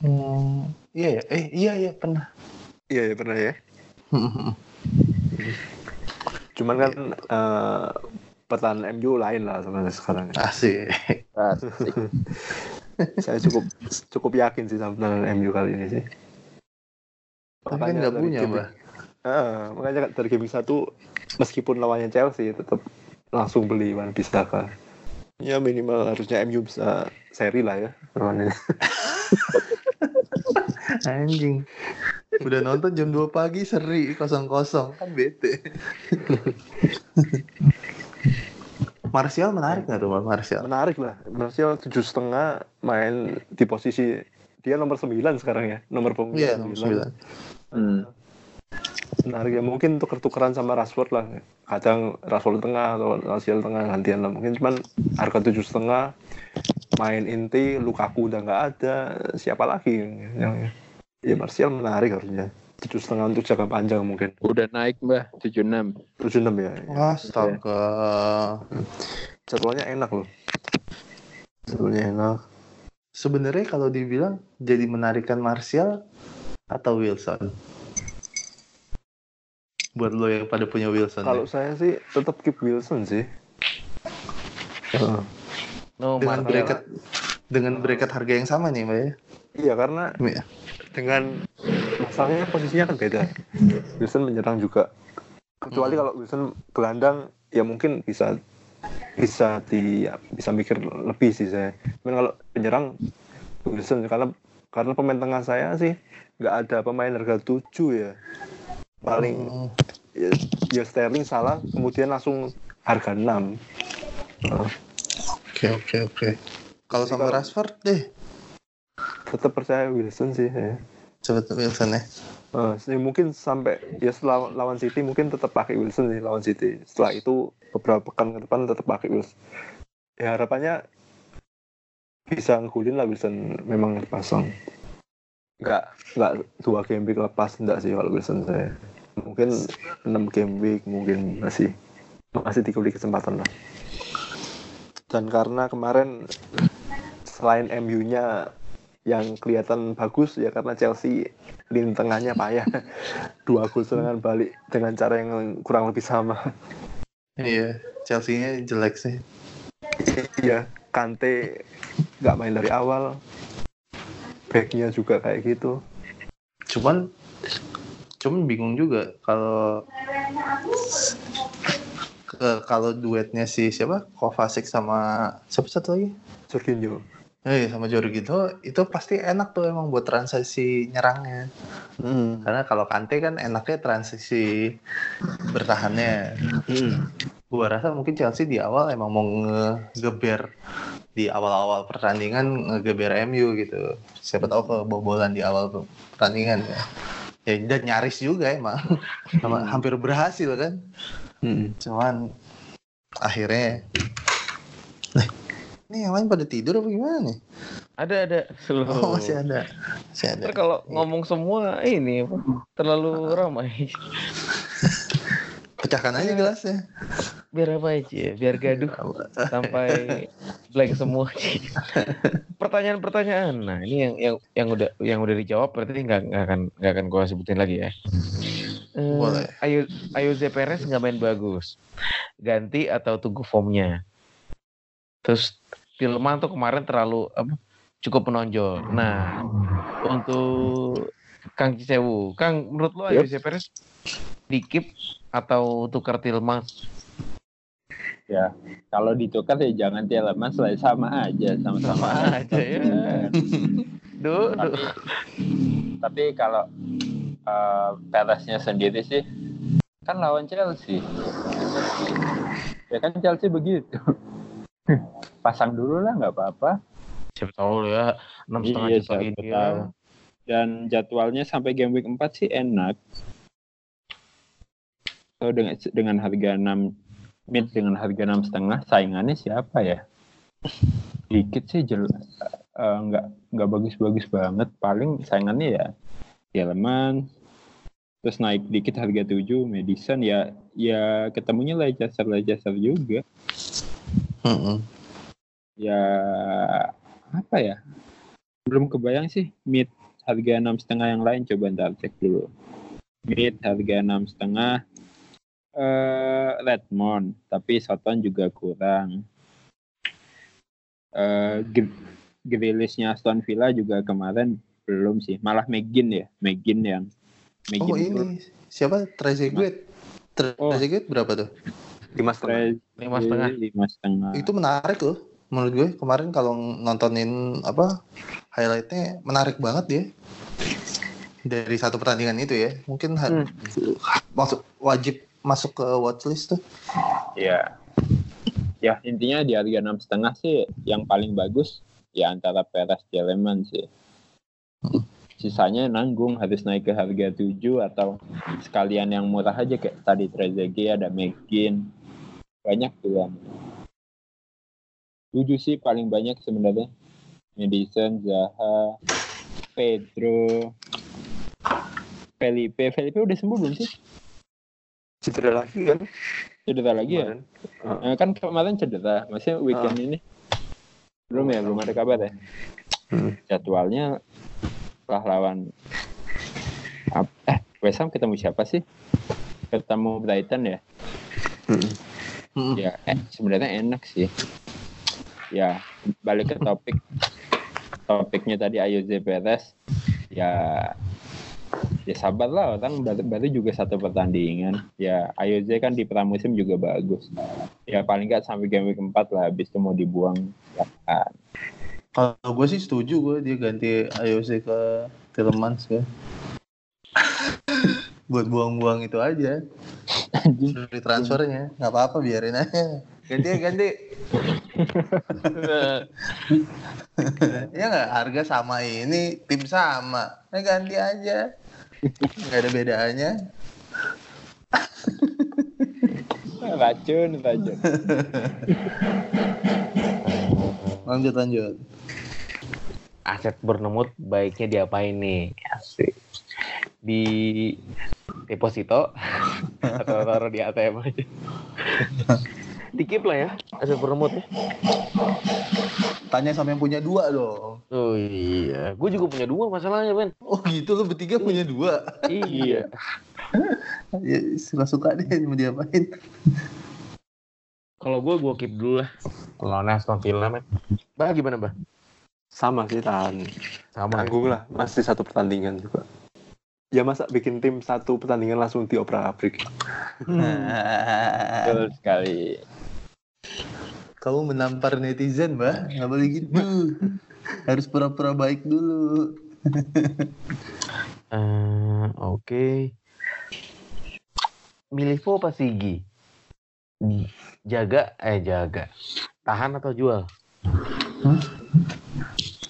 Hmm, iya ya? Eh iya iya pernah. Iya ya pernah ya cuman kan eh, pertahanan MU lain lah sama sekarang asik Asik. saya cukup cukup yakin sih sama pertahanan MU kali ini sih tapi kan nggak punya mbak Heeh, makanya dari game satu meskipun lawannya Chelsea tetap langsung beli Wan Bisaka. Ya minimal harusnya MU bisa seri lah ya lawan ini. anjing udah nonton jam 2 pagi seri kosong kosong kan bete Martial menarik nggak tuh Martial Menarik lah. Martial tujuh setengah main di posisi dia nomor 9 sekarang ya, nomor punggung iya nomor 9 Hmm. Menarik ya mungkin tuker-tukeran sama Rashford lah. Kadang Rashford tengah atau Martial tengah gantian lah. Mungkin cuman harga tujuh setengah main inti Lukaku udah nggak ada siapa lagi yang ya Martial menarik harusnya. Tujuh setengah untuk jangka panjang mungkin. Udah naik mbah. 76. tujuh enam ya astaga. Jadwalnya enak loh. Jadwalnya enak. Sebenarnya kalau dibilang jadi menarikan Martial atau Wilson? Buat lo yang pada punya Wilson kalau ya. saya sih tetap keep Wilson sih. No, dengan Martial. bracket dengan bracket harga yang sama nih mbak ya iya karena Iya. dengan masalahnya posisinya kan beda. Wilson menyerang juga. Kecuali Hmm. kalau Wilson gelandang ya mungkin bisa bisa di ya, bisa mikir lebih sih saya. Cuman kalau penyerang Wilson karena karena pemain tengah saya sih nggak ada pemain harga 7 ya. Paling Hmm. ya, ya Sterling salah kemudian langsung harga 6 oke oke oke. Kalau sama Rashford deh tetap percaya Wilson sih ya. tuh Wilson ya sih, mungkin sampai ya setelah lawan City mungkin tetap pakai Wilson sih lawan City. Setelah itu beberapa pekan ke depan tetap pakai Wilson. Ya harapannya bisa ngulin lah Wilson memang pasang. Nggak nggak dua game week lepas enggak sih kalau Wilson saya. Mungkin 6 game week mungkin masih masih dikasih kesempatan lah. Dan karena kemarin selain MU-nya yang kelihatan bagus ya karena Chelsea lini tengahnya payah. Dua gol serangan balik dengan cara yang kurang lebih sama. Iya Chelsea-nya jelek sih. Iya Kante nggak main dari awal. Backnya juga kayak gitu. Cuman cuman bingung juga kalau kalau duetnya si siapa? Kovacic sama siapa satu lagi? Jorginho Eh sama Jorginho itu pasti enak tuh emang buat transisi nyerangnya. Hmm. karena kalau Kante kan enaknya transisi bertahannya. Hmm. gua rasa mungkin Chelsea di awal emang mau ngegeber di awal-awal pertandingan ngegeber MU gitu. Siapa tahu kebobolan di awal pertandingan ya. Ya dan nyaris juga emang. Sama- hampir berhasil kan. Hmm. cuman akhirnya Nah, ini yang lain pada tidur apa gimana nih? Ada ada. Oh, masih ada. Masih ada. Ntar kalau ngomong semua ini apa, terlalu ramai. Pecahkan aja gelasnya. Biar apa aja, biar gaduh sampai blank semua. Pertanyaan-pertanyaan. Nah, ini yang yang yang udah yang udah dijawab berarti nggak nggak akan nggak akan gua sebutin lagi ya. Eh, Boleh. Ayo Ayo Perez nggak main bagus. Ganti atau tunggu formnya. Terus Tillman tuh kemarin terlalu apa, cukup menonjol. Nah, untuk Kang Cisewu, Kang menurut lo Ayo Perez dikip atau tukar Tillman? Kalau ditukar ya jangan Tielemans lah sama aja sama-sama Sama aja ya. Duh, duh. tapi tapi kalau eh, Pereznya sendiri sih kan lawan Chelsea ya kan Chelsea begitu pasang dulu lah nggak apa-apa. Siapa tahu ya, enam setengah Iya, juta ini tahu. ya. dan jadwalnya sampai game week 4 sih enak. So dengan dengan harga 6 mid dengan harga enam setengah saingannya siapa ya? Dikit sih jelas eh, nggak nggak bagus-bagus banget. Paling saingannya ya Yelman. Terus naik dikit harga 7 Madison. Ya ya ketemunya Leicester Leicester juga. Mm-mm. Ya apa ya? Belum kebayang sih mid harga enam setengah yang lain. Coba ntar cek dulu. Mid harga enam setengah eh Redmond. Tapi Soton juga kurang. Eh Gr- Grealishnya Aston Villa juga kemarin belum sih. Malah Megin ya Megin yang Megin Oh ini. siapa? Trezeguet? Oh. Trezeguet berapa tuh? lima setengah. Lima setengah. lima setengah. Itu menarik loh. Menurut gue kemarin kalau nontonin apa highlightnya menarik banget ya. Dari satu pertandingan itu ya. Mungkin Hmm. masuk wajib masuk ke watchlist tuh. Ya, ya intinya di harga enam setengah sih yang paling bagus ya antara Perez Jeleman sih. Sisanya nanggung harus naik ke harga 7 atau sekalian yang murah aja kayak tadi Trezeguet ada McGinn banyak pilihan. 7 sih paling banyak sebenarnya. Madison, Zaha, Pedro, Felipe. Felipe udah sembuh belum sih? cedera lagi kan Cedera lagi ya? Nah, kan kemarin cedera, maksudnya weekend ini belum ya, belum ada kabar ya. Hmm. Jadwalnya setelah lawan ap- eh West Ham ketemu siapa sih? Ketemu Brighton ya? Hmm. Mm-mm. Ya, eh, sebenarnya enak sih. Ya, balik ke topik. Topiknya tadi Ayoze Perez. Ya, ya sabar lah orang baru, baru juga satu pertandingan. Ya, Ayoze kan di pramusim juga bagus. Ya paling nggak sampai game week 4 lah, habis itu mau dibuang. Ya, kan. Kalau gue sih setuju gue dia ganti IOC ke Tielemans ya. Buat buang-buang itu aja. Dari transfernya nggak apa-apa biarin aja. Ganti ya ganti. Ya nggak harga sama ini tim sama. Nah, ganti aja. Nggak ada bedanya. Racun, racun. Lanjut lanjut. Aset Bournemouth baiknya diapain nih? Asik. Di deposito atau taruh di ATM aja. Dikip lah ya aset Bournemouth ya. Tanya sama yang punya dua dong. Oh iya, gue juga punya dua masalahnya Ben. Oh gitu lo bertiga punya dua. iya. Ya suka suka deh mau diapain. Kalau gue, gue keep dulu lah. Kalau Aston Villa men. Bah gimana bah? sama sih tahan Sama. ya? tanggung lah masih satu pertandingan juga ya masa bikin tim satu pertandingan langsung diobrak abrik Betul sekali. Kamu menampar netizen, Mbak. Nggak boleh gitu. Harus pura-pura baik dulu. Eh, Oke. Milivo apa Sigi? Jaga, eh jaga. Tahan atau jual?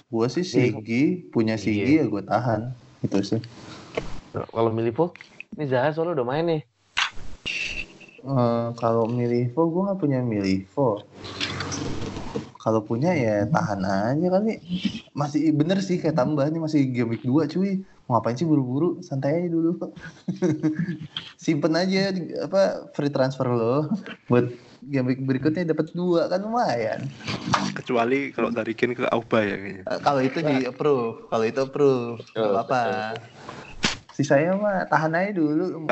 Gua sih Sigi, punya Sigi ya gue tahan. Itu sih. Kalau Milivo, ini Zaha soalnya udah main nih. Eh, kalau Milivo, gue nggak punya Milivo. Kalau punya ya tahan aja kali. Masih bener sih kayak tambah nih masih game week 2 cuy. Mau ngapain sih buru-buru? Santai aja dulu. Simpen aja apa free transfer lo buat game week berikutnya dapat dua kan lumayan. kecuali kalau dari Kin ke Auba ya kayaknya Eh, Kalau itu di approve, kalau itu approve, nggak Betul, Si saya mah tahan aja dulu.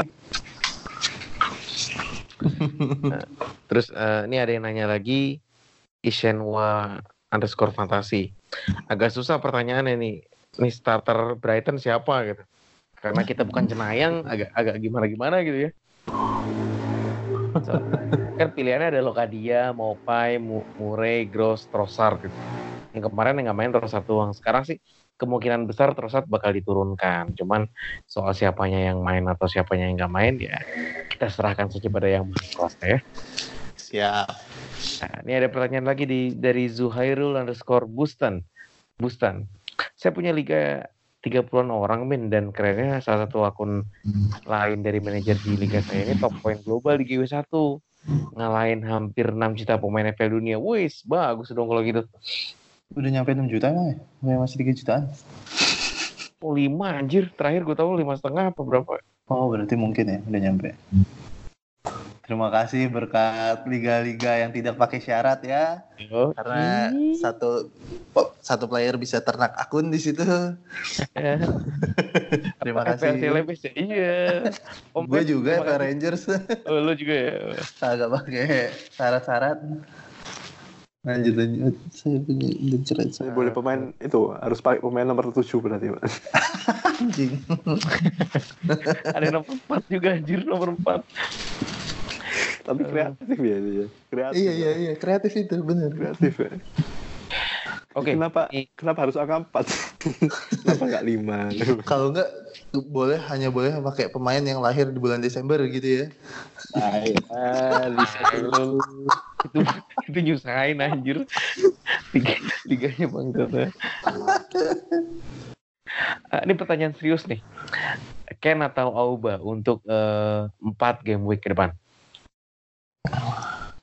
Terus eh, ini ada yang nanya lagi Ishenwa underscore fantasi. Agak susah pertanyaannya nih. Nih starter Brighton siapa gitu. Karena kita bukan jenayang, agak agak gimana gimana gitu ya. So, kan pilihannya ada Lokadia, Mopai, Mu- Murray, Gross, Trossard gitu. Yang kemarin yang nggak main Trossard doang. Sekarang sih kemungkinan besar Trossard bakal diturunkan. Cuman soal siapanya yang main atau siapanya yang nggak main ya kita serahkan saja pada yang maha kuasa ya. Siap. Nah, ini ada pertanyaan lagi di dari Zuhairul underscore Bustan. Bustan. Saya punya liga 30-an orang min dan kerennya salah satu akun lain dari manajer di liga saya ini top poin global di GW1 ngalahin hampir 6 juta pemain FPL dunia. Wis, bagus dong kalau gitu. Udah nyampe 6 juta emang ya? Udah masih 3 jutaan? Oh, 5 anjir. Terakhir gue tahu lima setengah apa berapa. Oh berarti mungkin ya udah nyampe. Terima kasih berkat liga-liga yang tidak pakai syarat ya. Yo. Karena satu satu player bisa ternak akun di situ. Terima kasih. Ya. Iya. Om Gue juga terima Power. Rangers Oh, lu juga ya. agak pakai syarat-syarat. Lanjut lanjut. Saya punya lenceran Saya boleh pemain itu harus pakai pemain nomor 7 berarti Mas. anjing. Ada nomor 4 juga anjir nomor 4. Tapi kreatif ya dia. Kreatif. iya iya iya kreatif itu bener. Kreatif ya. Oke. Kenapa ini- kenapa harus angka 4? kenapa enggak 5? Kalau enggak boleh hanya boleh pakai pemain yang lahir di bulan Desember gitu ya. Ah, dulu. itu itu nyusahin anjir Liga, liganya bang Tata. Ah, ini pertanyaan serius nih Ken atau Auba untuk eh, empat game week ke depan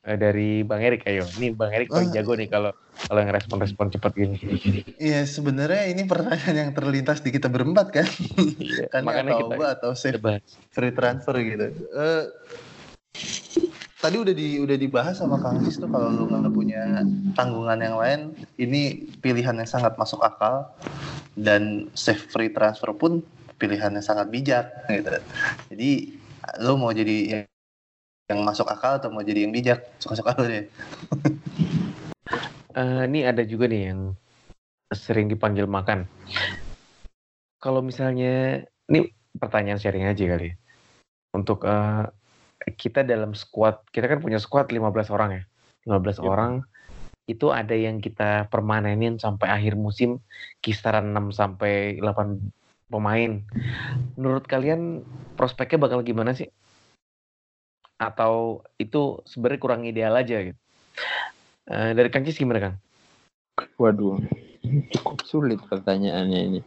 Eh, dari Bang Erik ayo ini Bang Erik paling Ah. jago nih kalau kalau ngerespon-respon cepat gini Iya sebenarnya ini pertanyaan yang terlintas di kita berempat kan. Iya, kan makanya atau kita atau save debat free transfer gitu. Eh tadi udah di udah dibahas sama Kang Sis tuh kalau lu nggak punya tanggungan yang lain, ini pilihan yang sangat masuk akal dan save free transfer pun pilihan yang sangat bijak gitu. Jadi lu mau jadi yang, masuk akal atau mau jadi yang bijak suka-suka lu deh. Eh, ini ada juga nih yang sering dipanggil makan. Kalau misalnya, ini pertanyaan sharing aja kali ya. Untuk eh, kita dalam squad, kita kan punya squad 15 orang ya. 15 Yep. orang, itu ada yang kita permanenin sampai akhir musim, kisaran 6 sampai 8 pemain. Menurut kalian prospeknya bakal gimana sih? Atau itu sebenarnya kurang ideal aja gitu? Eh, dari Kang Cis gimana Kang? Waduh, cukup sulit pertanyaannya ini.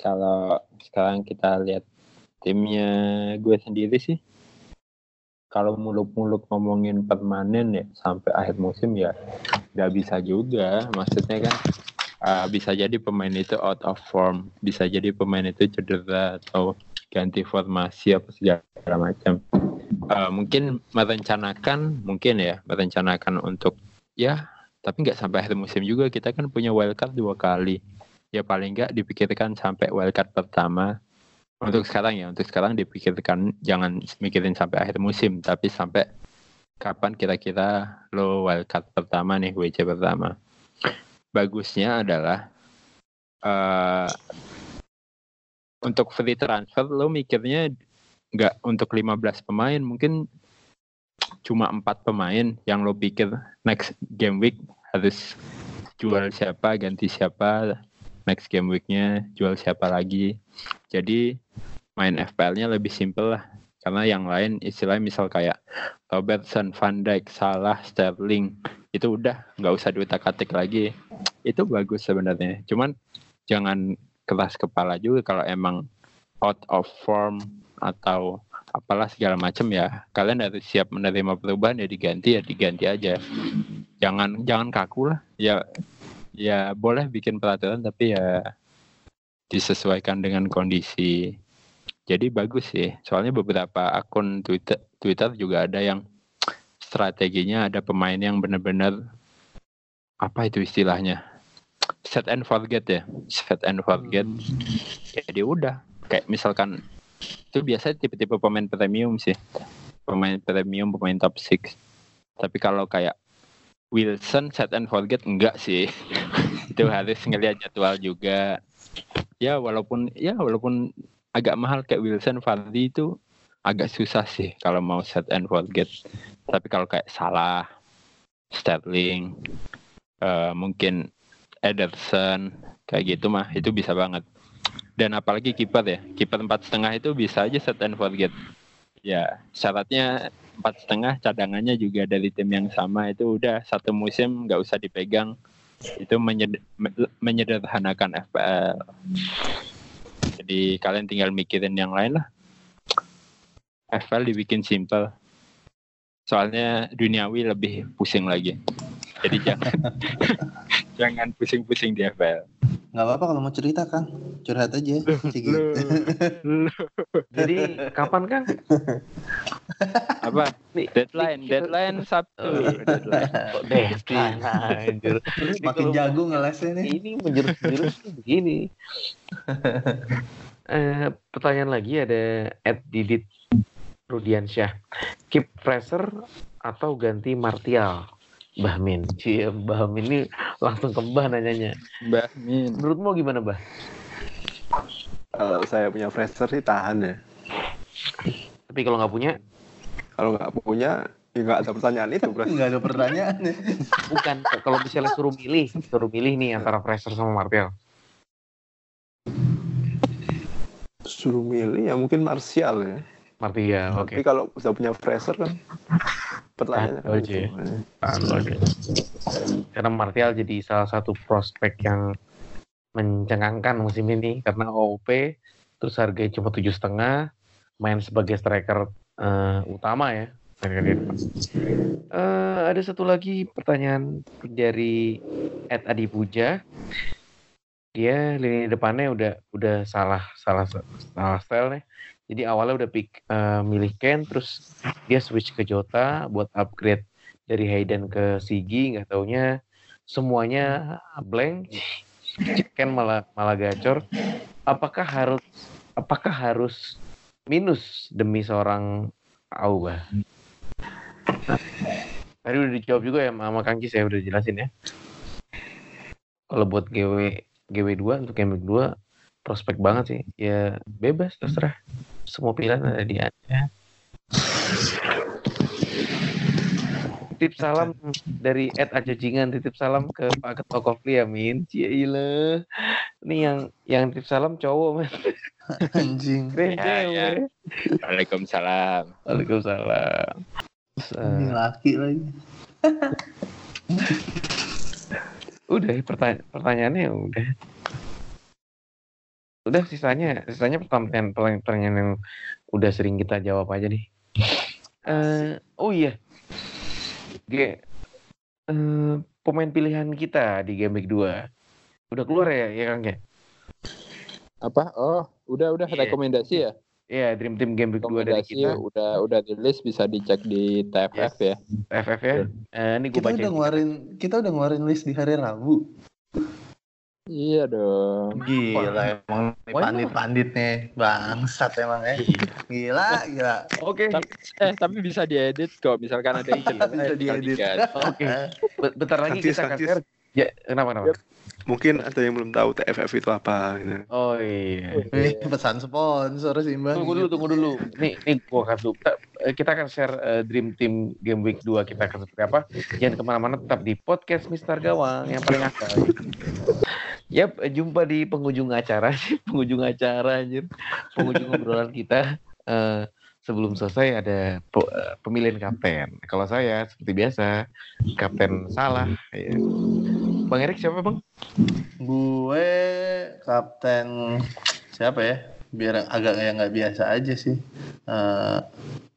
Kalau sekarang kita lihat timnya gue sendiri sih, kalau muluk-muluk ngomongin permanen ya sampai akhir musim ya nggak bisa juga. Maksudnya kan uh, bisa jadi pemain itu out of form, bisa jadi pemain itu cedera atau ganti formasi apa segala macam. Uh, mungkin merencanakan, mungkin ya merencanakan untuk ya tapi nggak sampai akhir musim juga. Kita kan punya wildcard dua kali. Ya paling nggak dipikirkan sampai wildcard pertama. Untuk sekarang ya untuk sekarang dipikirkan jangan mikirin sampai akhir musim tapi sampai kapan kira-kira lo wildcard pertama nih WC pertama. Bagusnya adalah eh untuk free transfer lo mikirnya nggak untuk 15 pemain mungkin cuma empat pemain yang lo pikir next game week harus jual siapa ganti siapa next game weeknya jual siapa lagi. Jadi main FPL-nya lebih simple lah. Karena yang lain istilahnya misal kayak Robertson, Van Dijk, Salah, Sterling itu udah nggak usah diutak-atik lagi. Itu bagus sebenarnya. Cuman jangan keras kepala juga kalau emang out of form atau apalah segala macam ya. Kalian harus siap menerima perubahan ya diganti ya diganti aja. Jangan jangan kaku lah. Ya ya boleh bikin peraturan tapi ya disesuaikan dengan kondisi. Jadi bagus sih. Soalnya beberapa akun Twitter Twitter juga ada yang strateginya ada pemain yang benar-benar apa itu istilahnya set and forget ya. Set and forget ya dia udah. Kayak misalkan itu biasanya tipe-tipe pemain premium sih. Pemain premium pemain top 6 tapi kalau kayak Wilson set and forget enggak sih. Itu harus ngelihat jadwal juga. Ya walaupun ya walaupun agak mahal kayak Wilson Fardi itu agak susah sih kalau mau set and forget tapi kalau kayak Salah Sterling eh, mungkin Ederson kayak gitu mah itu bisa banget. Dan apalagi kiper ya kiper empat setengah itu bisa aja set and forget. Ya syaratnya empat setengah cadangannya juga dari tim yang sama itu udah satu musim nggak usah dipegang. Itu menyed- me- menyederhanakan FPL jadi kalian tinggal mikirin yang lain lah. FPL dibikin simple soalnya duniawi lebih pusing lagi. Jadi jangan jangan pusing-pusing di FPL Nggak apa-apa kalau mau cerita kan, curhat aja. Cik gitu. Jadi kapan kan? apa deadline deadline Sabtu deadline Kok deadline anjir. Ini Makin jago ngelesnya nih. Ini menjurus-jurus begini. Eh, pertanyaan lagi ada Ed Didit Rudiansyah. Keep Fraser atau ganti Martial? Mbah Min. Cie, Mbah Min ini langsung ke Mbah nanyanya. Mbak Min Menurutmu gimana, Mbah? Kalau saya punya Fraser sih tahan ya. Tapi kalau nggak punya, Kalau nggak punya, ya nggak ada pertanyaan itu, Bro. Nggak ada pertanyaan nih. bukan. kalau misalnya suruh milih, suruh milih nih antara Fraser sama Martial. Suruh milih ya mungkin Martial ya. Martial, oke. Tapi kalau sudah punya Fraser kan pertanyaannya Ah, kan oke. itu. Karena Martial jadi salah satu prospek yang mencengangkan musim ini karena OOP terus harganya cuma tujuh setengah main sebagai striker eh, utama ya. Eh, ada satu lagi pertanyaan dari Ed Adi Puja dia lini depannya udah udah salah salah salah style nih jadi awalnya udah pick eh, milih Ken terus dia switch ke Jota buat upgrade dari Hayden ke Sigi nggak taunya semuanya blank. Ken malah malah gacor. Apakah harus apakah harus minus demi seorang Auba? Tadi udah dijawab juga ya sama Kang Cis ya udah jelasin ya. Kalau buat GW GW2 untuk game 2 prospek banget sih. Ya bebas terserah semua pilihan ada di anda titip salam dari Ed Ajajingan titip salam ke Pak Ketua Kofli Amin. Cile ini yang yang titip salam cowok mas Anjing. keren Ya, ya. Waalaikumsalam. Waalaikumsalam. Eh, Ini laki lagi. udah pertanya pertanyaannya udah udah sisanya sisanya pertanyaan pertanyaan yang udah sering kita jawab aja nih. Eh oh iya. G eh, pemain pilihan kita di game week 2 udah keluar ya ya Kang ya? Apa? Oh udah udah Iya. rekomendasi ya? Iya, Dream Team Game Week 2 dari kita, udah udah rilis bisa dicek di TFF ya. FF ya. Eh, ini gue Kita baca. udah ngeluarin kita udah ngeluarin list di hari Rabu. Iya dong Gila emang nih Why not? pandit-pandit nih. Bangsat emang ya. Gila, gila. Oke, tapi, eh tapi bisa diedit kok misalkan ada yang Bisa diedit. oke. Be- Bentar lagi kita akan share. Ya, kenapa kenapa? Mungkin ada yang belum tahu TFF itu apa gitu. Oh iya. Ini pesan sponsor sih, Bang. Tunggu dulu, tunggu dulu. Nih, nih gua kasih. Kita, eh, kita akan share eh, Dream Team Game Week 2 kita akan seperti apa. Jangan ke mana-mana, tetap di podcast Mister Gawang yang paling akal. Yap, eh, jumpa di penghujung acara sih, penghujung acara anjir. Penghujung obrolan kita. Eh, sebelum selesai ada pe- eh, pemilihan kapten. Kalau saya seperti biasa, kapten salah. Ya. Bang Erik siapa bang? Gue kapten siapa ya? Biar agak kayak nggak biasa aja sih. Eh,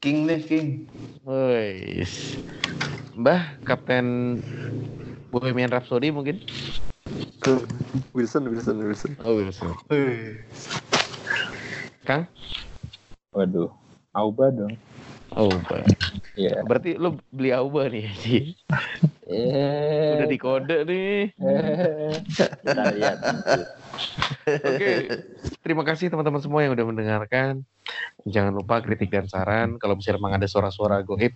King deh, King. Woi, Mbah kapten Bohemian Rhapsody mungkin? Wilson, Wilson, Wilson. Oh Wilson. Kang? waduh Auba dong Auba. Iya. Berarti lu beli Auba nih, Ji. Eh, Udah dikode nih. kita lihat. Oke, terima kasih teman-teman semua yang udah mendengarkan. Jangan lupa kritik dan saran. Kalau misalnya memang ada suara-suara goib,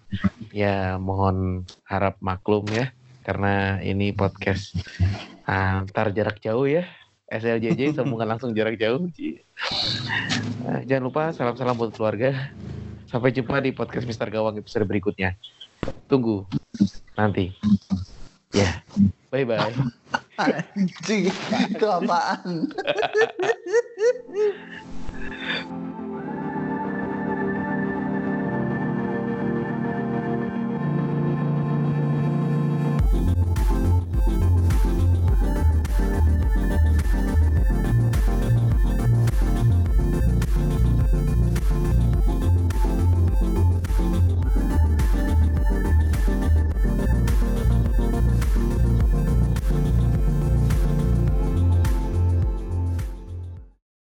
ya mohon harap maklum ya. Karena ini podcast antar jarak jauh ya. SLJJ sambungan langsung jarak jauh. Nah, jangan lupa salam-salam buat keluarga. Sampai jumpa di podcast Mister Gawang episode berikutnya. Tunggu nanti. Ya, bye-bye. Anjing, itu apaan?